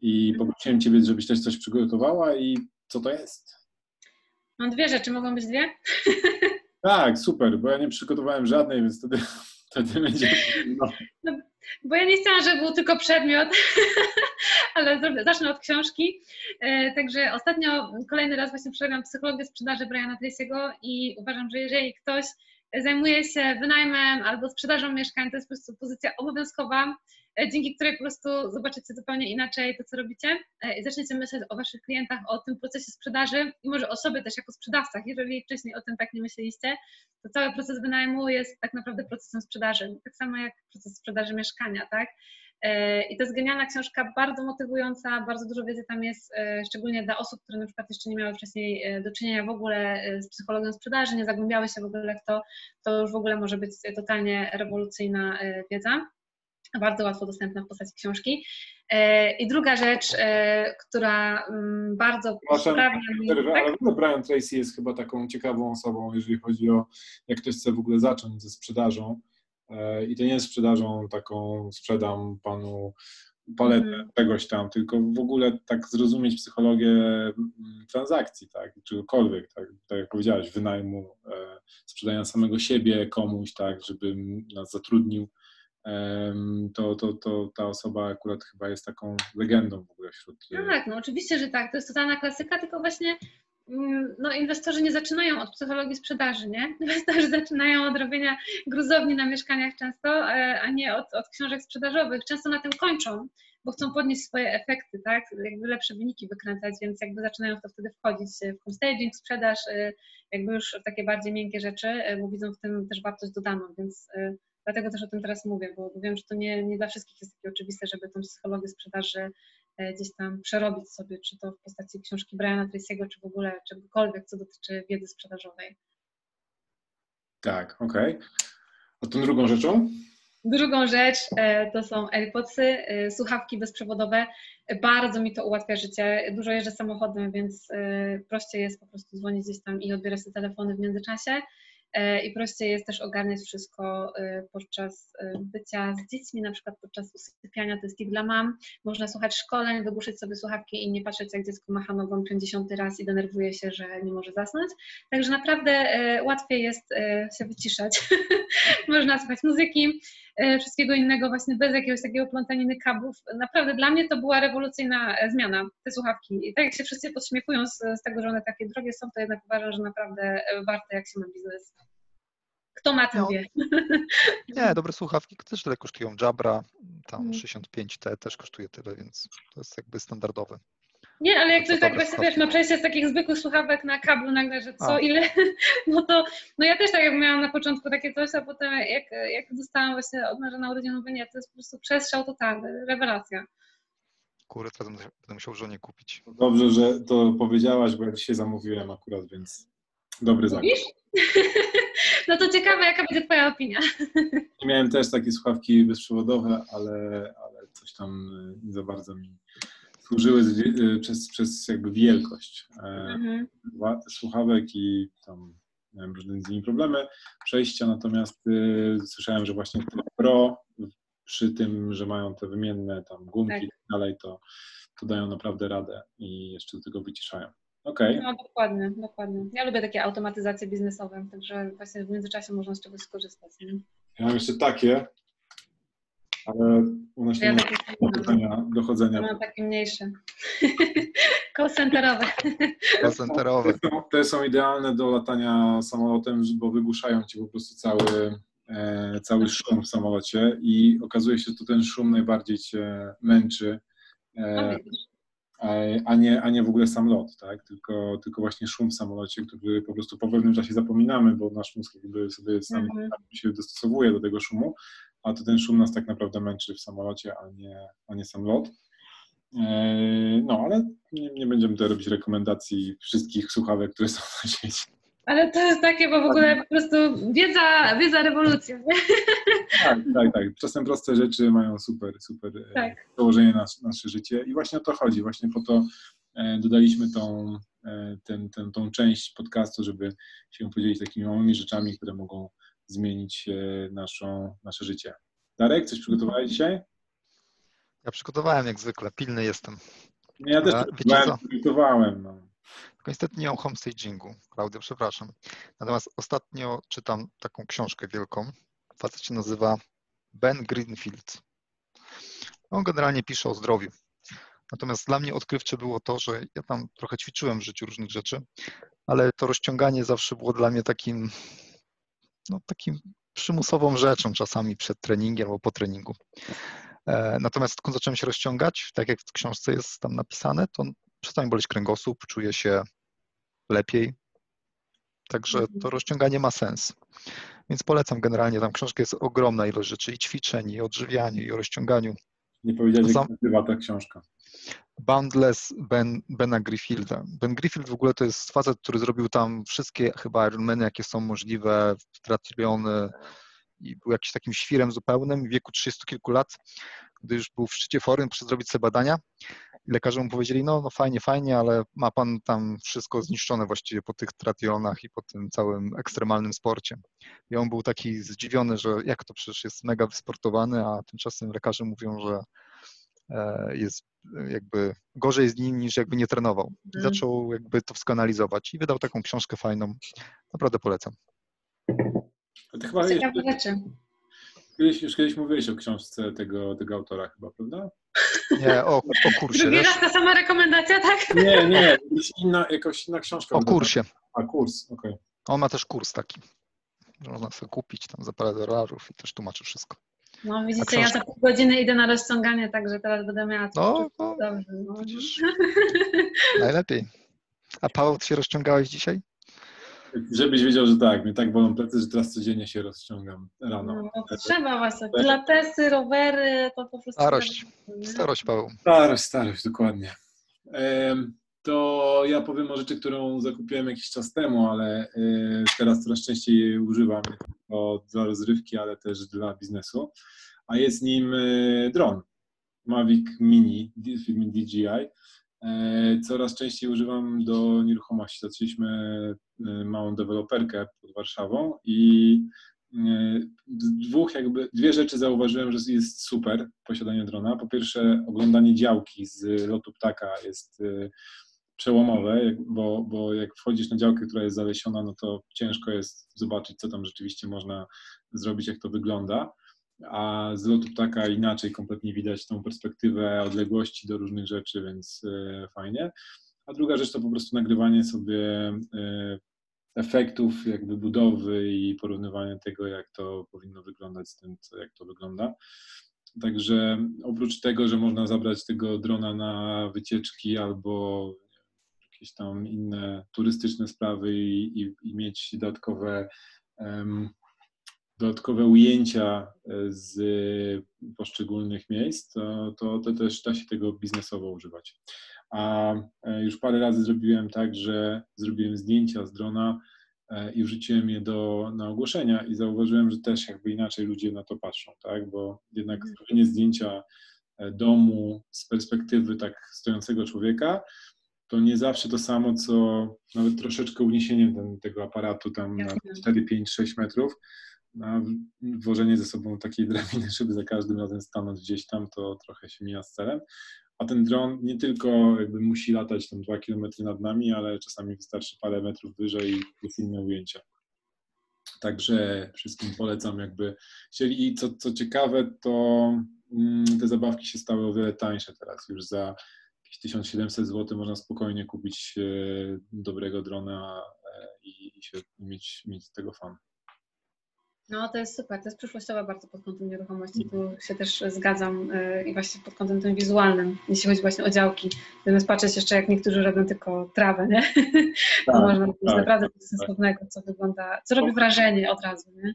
I poprosiłem Ciebie, żebyś też coś przygotowała i co to jest? Mam dwie rzeczy, mogą być dwie? Tak, super, bo ja nie przygotowałem żadnej, więc wtedy Wtedy będzie. No. No, bo ja nie chciałam, żeby był tylko przedmiot, ale zacznę od książki. E, także ostatnio kolejny raz właśnie przerobiłam psychologię sprzedaży Briana Tracy'ego i uważam, że jeżeli ktoś zajmuje się wynajmem albo sprzedażą mieszkań, to jest po prostu pozycja obowiązkowa, e, dzięki której po prostu zobaczycie zupełnie inaczej to, co robicie e, i zaczniecie myśleć o waszych klientach, o tym procesie sprzedaży i może o sobie też jako sprzedawcach. Jeżeli wcześniej o tym tak nie myśleliście, to cały proces wynajmu jest tak naprawdę procesem sprzedaży, tak samo jak proces sprzedaży mieszkania, tak? E, I to jest genialna książka, bardzo motywująca, bardzo dużo wiedzy tam jest, e, szczególnie dla osób, które na przykład jeszcze nie miały wcześniej e, do czynienia w ogóle z psychologią sprzedaży, nie zagłębiały się w ogóle w to, to już w ogóle może być totalnie rewolucyjna wiedza, bardzo łatwo dostępna w postaci książki. I druga rzecz, która mm, bardzo sprawia mi... Tak? Brian Tracy jest chyba taką ciekawą osobą, jeżeli chodzi o jak ktoś chce w ogóle zacząć ze sprzedażą I to nie jest sprzedażą taką, sprzedam panu paletę mm. czegoś tam, tylko w ogóle tak zrozumieć psychologię mm, transakcji, tak, czegokolwiek, tak, tak jak powiedziałeś, wynajmu, e, sprzedania samego siebie komuś, tak, żeby nas zatrudnił, to, to, to ta osoba akurat chyba jest taką legendą w ogóle wśród... E, tak, no oczywiście, że tak, to jest totalna klasyka, tylko właśnie no, inwestorzy nie zaczynają od psychologii sprzedaży, nie? Inwestorzy zaczynają od robienia gruzowni na mieszkaniach często, e, a nie od, od książek sprzedażowych. Często na tym kończą, bo chcą podnieść swoje efekty, tak? Jakby lepsze wyniki wykręcać, więc jakby zaczynają w to wtedy wchodzić w homestaging, sprzedaż, e, jakby już takie bardziej miękkie rzeczy, e, bo widzą w tym też wartość dodaną, więc dlatego też o tym teraz mówię, bo wiem, że to nie, nie dla wszystkich jest takie oczywiste, żeby tą psychologię sprzedaży E, gdzieś tam przerobić sobie, czy to w postaci książki Briana Tracy'ego, czy w ogóle czegokolwiek, co dotyczy wiedzy sprzedażowej. Tak, okej. Okay. A tą drugą rzeczą? Drugą rzecz e, to są AirPodsy, e, słuchawki bezprzewodowe. Bardzo mi to ułatwia życie. Dużo jeżdżę samochodem, więc prościej jest po prostu dzwonić gdzieś tam i odbierać te telefony w międzyczasie. E, i prościej jest też ogarniać wszystko e, podczas e, bycia z dziećmi, na przykład podczas usypiania, to jest tip dla mam. Można słuchać szkoleń, wygłuszyć sobie słuchawki i nie patrzeć, jak dziecko macha nogą 50 raz i denerwuje się, że nie może zasnąć. Także naprawdę łatwiej jest się wyciszać. Można słuchać muzyki, wszystkiego innego właśnie bez jakiegoś takiego plątaniny kablów. Naprawdę dla mnie to była rewolucyjna zmiana, te słuchawki. I tak jak się wszyscy podśmiechują z, z tego, że one takie drogie są, to jednak uważam, że naprawdę warte, jak się ma biznes. Kto ma, ten no, wie. Nie, dobre słuchawki też tyle kosztują. Jabra, tam 65T mm. też kosztuje tyle, więc to jest jakby standardowe. Nie, ale jak ktoś tak właśnie wiesz, ma przejście z takich zwykłych słuchawek na kablu nagle, że co, a. ile, no to, no ja też tak jak miałam na początku takie coś, a potem jak, jak dostałam właśnie od na urodzin, mówię, nie, to jest po prostu przestrzał totalny, rewelacja. Kurde, teraz będę musiał żonie kupić. Dobrze, że to powiedziałaś, bo ja dzisiaj zamówiłem akurat, więc dobry zakup. No to ciekawe, jaka będzie Twoja opinia. Miałem też takie słuchawki bezprzewodowe, ale, ale coś tam nie za bardzo mi służyły y, przez, przez jakby wielkość e, mhm. słuchawek i tam miałem różne z nimi problemy przejścia, natomiast y, słyszałem, że właśnie te Pro przy tym, że mają te wymienne tam gumki tak. i tak dalej, to, to dają naprawdę radę i jeszcze do tego wyciszają. Okay. No dokładnie, dokładnie. Ja lubię takie automatyzacje biznesowe, także właśnie w międzyczasie można z czegoś skorzystać. Nie? Ja mam jeszcze takie, ale u nas nie ma dochodzenia. dochodzenia. Ja mam takie mniejsze. Call centerowe. Call centerowe. Te są, te są idealne do latania samolotem, bo wygłuszają ci po prostu cały, e, cały szum w samolocie i okazuje się, że to ten szum najbardziej cię męczy. E, a nie, a nie w ogóle sam lot, tak? tylko, tylko właśnie szum w samolocie, który po prostu po pewnym czasie zapominamy, bo nasz mózg jakby sobie sam mhm. się dostosowuje do tego szumu, a to ten szum nas tak naprawdę męczy w samolocie, a nie, a nie sam lot. E, no, ale nie, nie będziemy tutaj robić rekomendacji wszystkich słuchawek, które są na sieci. Ale to jest takie, bo w ogóle po prostu wiedza, wiedza rewolucja. Nie? Tak, tak, tak. Czasem proste rzeczy mają super, super e, tak. przełożenie na nasze życie i właśnie o to chodzi. Właśnie po to e, dodaliśmy tą, ten, ten, tą część podcastu, żeby się podzielić takimi małymi rzeczami, które mogą zmienić naszą, nasze życie. Darek, coś przygotowałeś dzisiaj? Ja przygotowałem jak zwykle, pilny jestem. Ja też przygotowałem. przygotowałem no. Tylko niestety nie o homestagingu, Klaudia, przepraszam. Natomiast ostatnio czytam taką książkę wielką, Facet się nazywa Ben Greenfield. On generalnie pisze o zdrowiu. Natomiast dla mnie odkrywcze było to, że ja tam trochę ćwiczyłem w życiu różnych rzeczy, ale to rozciąganie zawsze było dla mnie takim, no, takim przymusową rzeczą czasami przed treningiem albo po treningu. E, natomiast kiedy zacząłem się rozciągać, tak jak w książce jest tam napisane, to przestał mi boleć kręgosłup, czuję się lepiej. Także Mhm. to rozciąganie ma sens. Więc polecam generalnie, tam książka jest ogromna ilość rzeczy i ćwiczeń, i odżywianiu, i o rozciąganiu. Nie powiedziałeś, jak Zam- się nazywa ta książka. Boundless ben, Bena Griffielda. Ben Griffield w ogóle to jest facet, który zrobił tam wszystkie chyba Ironmany, jakie są możliwe, triatlony i był jakimś takim świrem zupełnym w wieku 30 kilku lat, gdy już był w szczycie formy, poszedł zrobić sobie badania i lekarze mu powiedzieli, no, no fajnie, fajnie, ale ma pan tam wszystko zniszczone właściwie po tych triatlonach i po tym całym ekstremalnym sporcie. I on był taki zdziwiony, że jak to przecież jest mega wysportowany, a tymczasem lekarze mówią, że jest jakby gorzej z nim niż jakby nie trenował. I Mhm. zaczął jakby to wszystko analizować i wydał taką książkę fajną. Naprawdę polecam. Ty chyba Ciekawe rzeczy. kiedyś, już kiedyś mówiłeś o książce tego, tego autora chyba, prawda? Nie, o, o kursie, Drugi raz ta sama rekomendacja, tak? Nie, nie, jakaś inna, jakaś inna książka. O kursie. A, kurs, okej. On ma też kurs taki, można sobie kupić tam za parę dolarów i też tłumaczy wszystko. No widzicie, A ja książka? za pół godziny idę na rozciąganie, także teraz będę miała No, no dobrze. No. widzisz, najlepiej. A Paweł, ty się rozciągałeś dzisiaj? Żebyś wiedział, że tak, mnie tak bolą plecy, że teraz codziennie się rozciągam rano. No, to trzeba właśnie. Pilatesy, rowery, to po prostu... Starość. Nie? Starość, Paweł. Starość, starość, dokładnie. Em, To ja powiem o rzeczy, którą zakupiłem jakiś czas temu, ale y, teraz coraz częściej używam tylko dla rozrywki, ale też dla biznesu. A jest nim y, dron Mavic Mini firmy DJI. E, Coraz częściej używam do nieruchomości. Zaczęliśmy y, małą deweloperkę pod Warszawą i dwóch jakby, dwie rzeczy zauważyłem, że jest super posiadanie drona. Po pierwsze oglądanie działki z lotu ptaka jest przełomowe, bo, bo jak wchodzisz na działkę, która jest zalesiona, no to ciężko jest zobaczyć, co tam rzeczywiście można zrobić, jak to wygląda. A z lotu ptaka inaczej kompletnie widać tą perspektywę odległości do różnych rzeczy, więc y, fajnie. A druga rzecz to po prostu nagrywanie sobie y, efektów jakby budowy i porównywanie tego, jak to powinno wyglądać z tym, jak to wygląda. Także oprócz tego, że można zabrać tego drona na wycieczki albo jakieś tam inne turystyczne sprawy i, i, i mieć dodatkowe, em, dodatkowe ujęcia e, z poszczególnych miejsc, to, to, to też da się tego biznesowo używać. A e, już parę razy zrobiłem tak, że zrobiłem zdjęcia z drona e, i wrzuciłem je do, na ogłoszenia i zauważyłem, że też jakby inaczej ludzie na to patrzą, tak? Bo jednak Mhm. zrobienie zdjęcia domu z perspektywy tak stojącego człowieka, to nie zawsze to samo, co nawet troszeczkę uniesieniem ten, tego aparatu tam na Jasne. 4, 5, 6 metrów, a w- włożenie ze sobą takiej drabiny, żeby za każdym razem stanąć gdzieś tam, to trochę się mija z celem. A ten dron nie tylko jakby musi latać tam 2 km nad nami, ale czasami wystarczy parę metrów wyżej i jest inne ujęcie. Także wszystkim polecam jakby chcieli. I co, co ciekawe, to mm, te zabawki się stały o wiele tańsze teraz. Już za jakieś 1700 zł można spokojnie kupić e, dobrego drona e, i, i się, mieć, mieć z tego fan. No to jest super, to jest przyszłościowe bardzo pod kątem nieruchomości, tu się też zgadzam y, i właśnie pod kątem tym wizualnym, jeśli chodzi właśnie o działki, zamiast patrzeć jeszcze jak niektórzy robią tylko trawę, nie? To Tak, można coś tak, naprawdę coś sensownego, co wygląda, co robi wrażenie od razu, nie?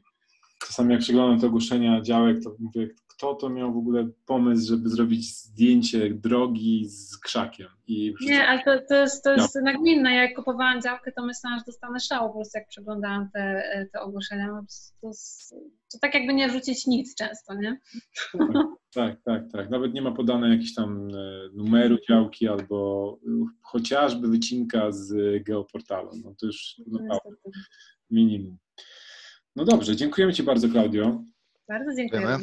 Czasami jak przeglądam te ogłoszenia działek, to mówię, kto to miał w ogóle pomysł, żeby zrobić zdjęcie drogi z krzakiem. I Nie, ale to, to jest, to jest nagminne. Ja jak kupowałam działkę, to myślałam, że dostanę szału po prostu jak przeglądałam te, te ogłoszenia. No, To, jest- to tak jakby nie wrzucić nic często, nie? Tak, tak, tak. Nawet nie ma podane jakiś tam e, numeru działki albo e, chociażby wycinka z geoportalu. No to już Niestety. minimum. No dobrze, dziękujemy Ci bardzo, Klaudio. Bardzo dziękuję.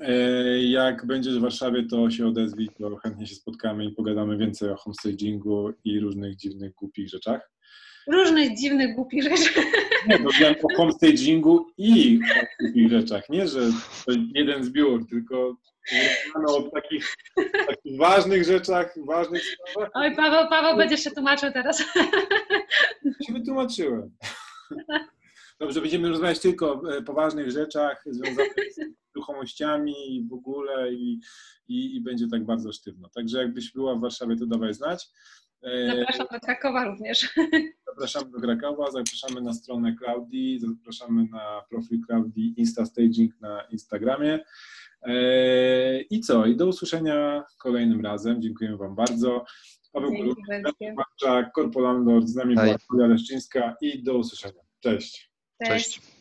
E, Jak będziesz w Warszawie, to się odezwij, to chętnie się spotkamy i pogadamy więcej o homestagingu i różnych dziwnych, głupich rzeczach. Różnych dziwnych, głupich rzeczy. Nie, mówiłem o homestagingu i o takich rzeczach. Nie, że to jeden zbiór, tylko o takich, takich ważnych rzeczach, ważnych sprawach. Oj, Paweł, Paweł będziesz się tłumaczył teraz. się wytłumaczyłem. Dobrze, będziemy rozmawiać tylko o e, poważnych rzeczach związanych z ruchomościami i w ogóle i, i, i będzie tak bardzo sztywno. Także jakbyś była w Warszawie, to dawaj znać. E, Zapraszam do Krakowa również. Zapraszamy do Krakowa, zapraszamy na stronę Claudii, zapraszamy na profil Claudii Insta Staging na Instagramie. E, I co? I do usłyszenia kolejnym razem. Dziękujemy Wam bardzo. Paweł. Korpolczak, Korpolandor, z nami Hej. była Julia Leszczyńska i do usłyszenia. Cześć. Cześć. Cześć.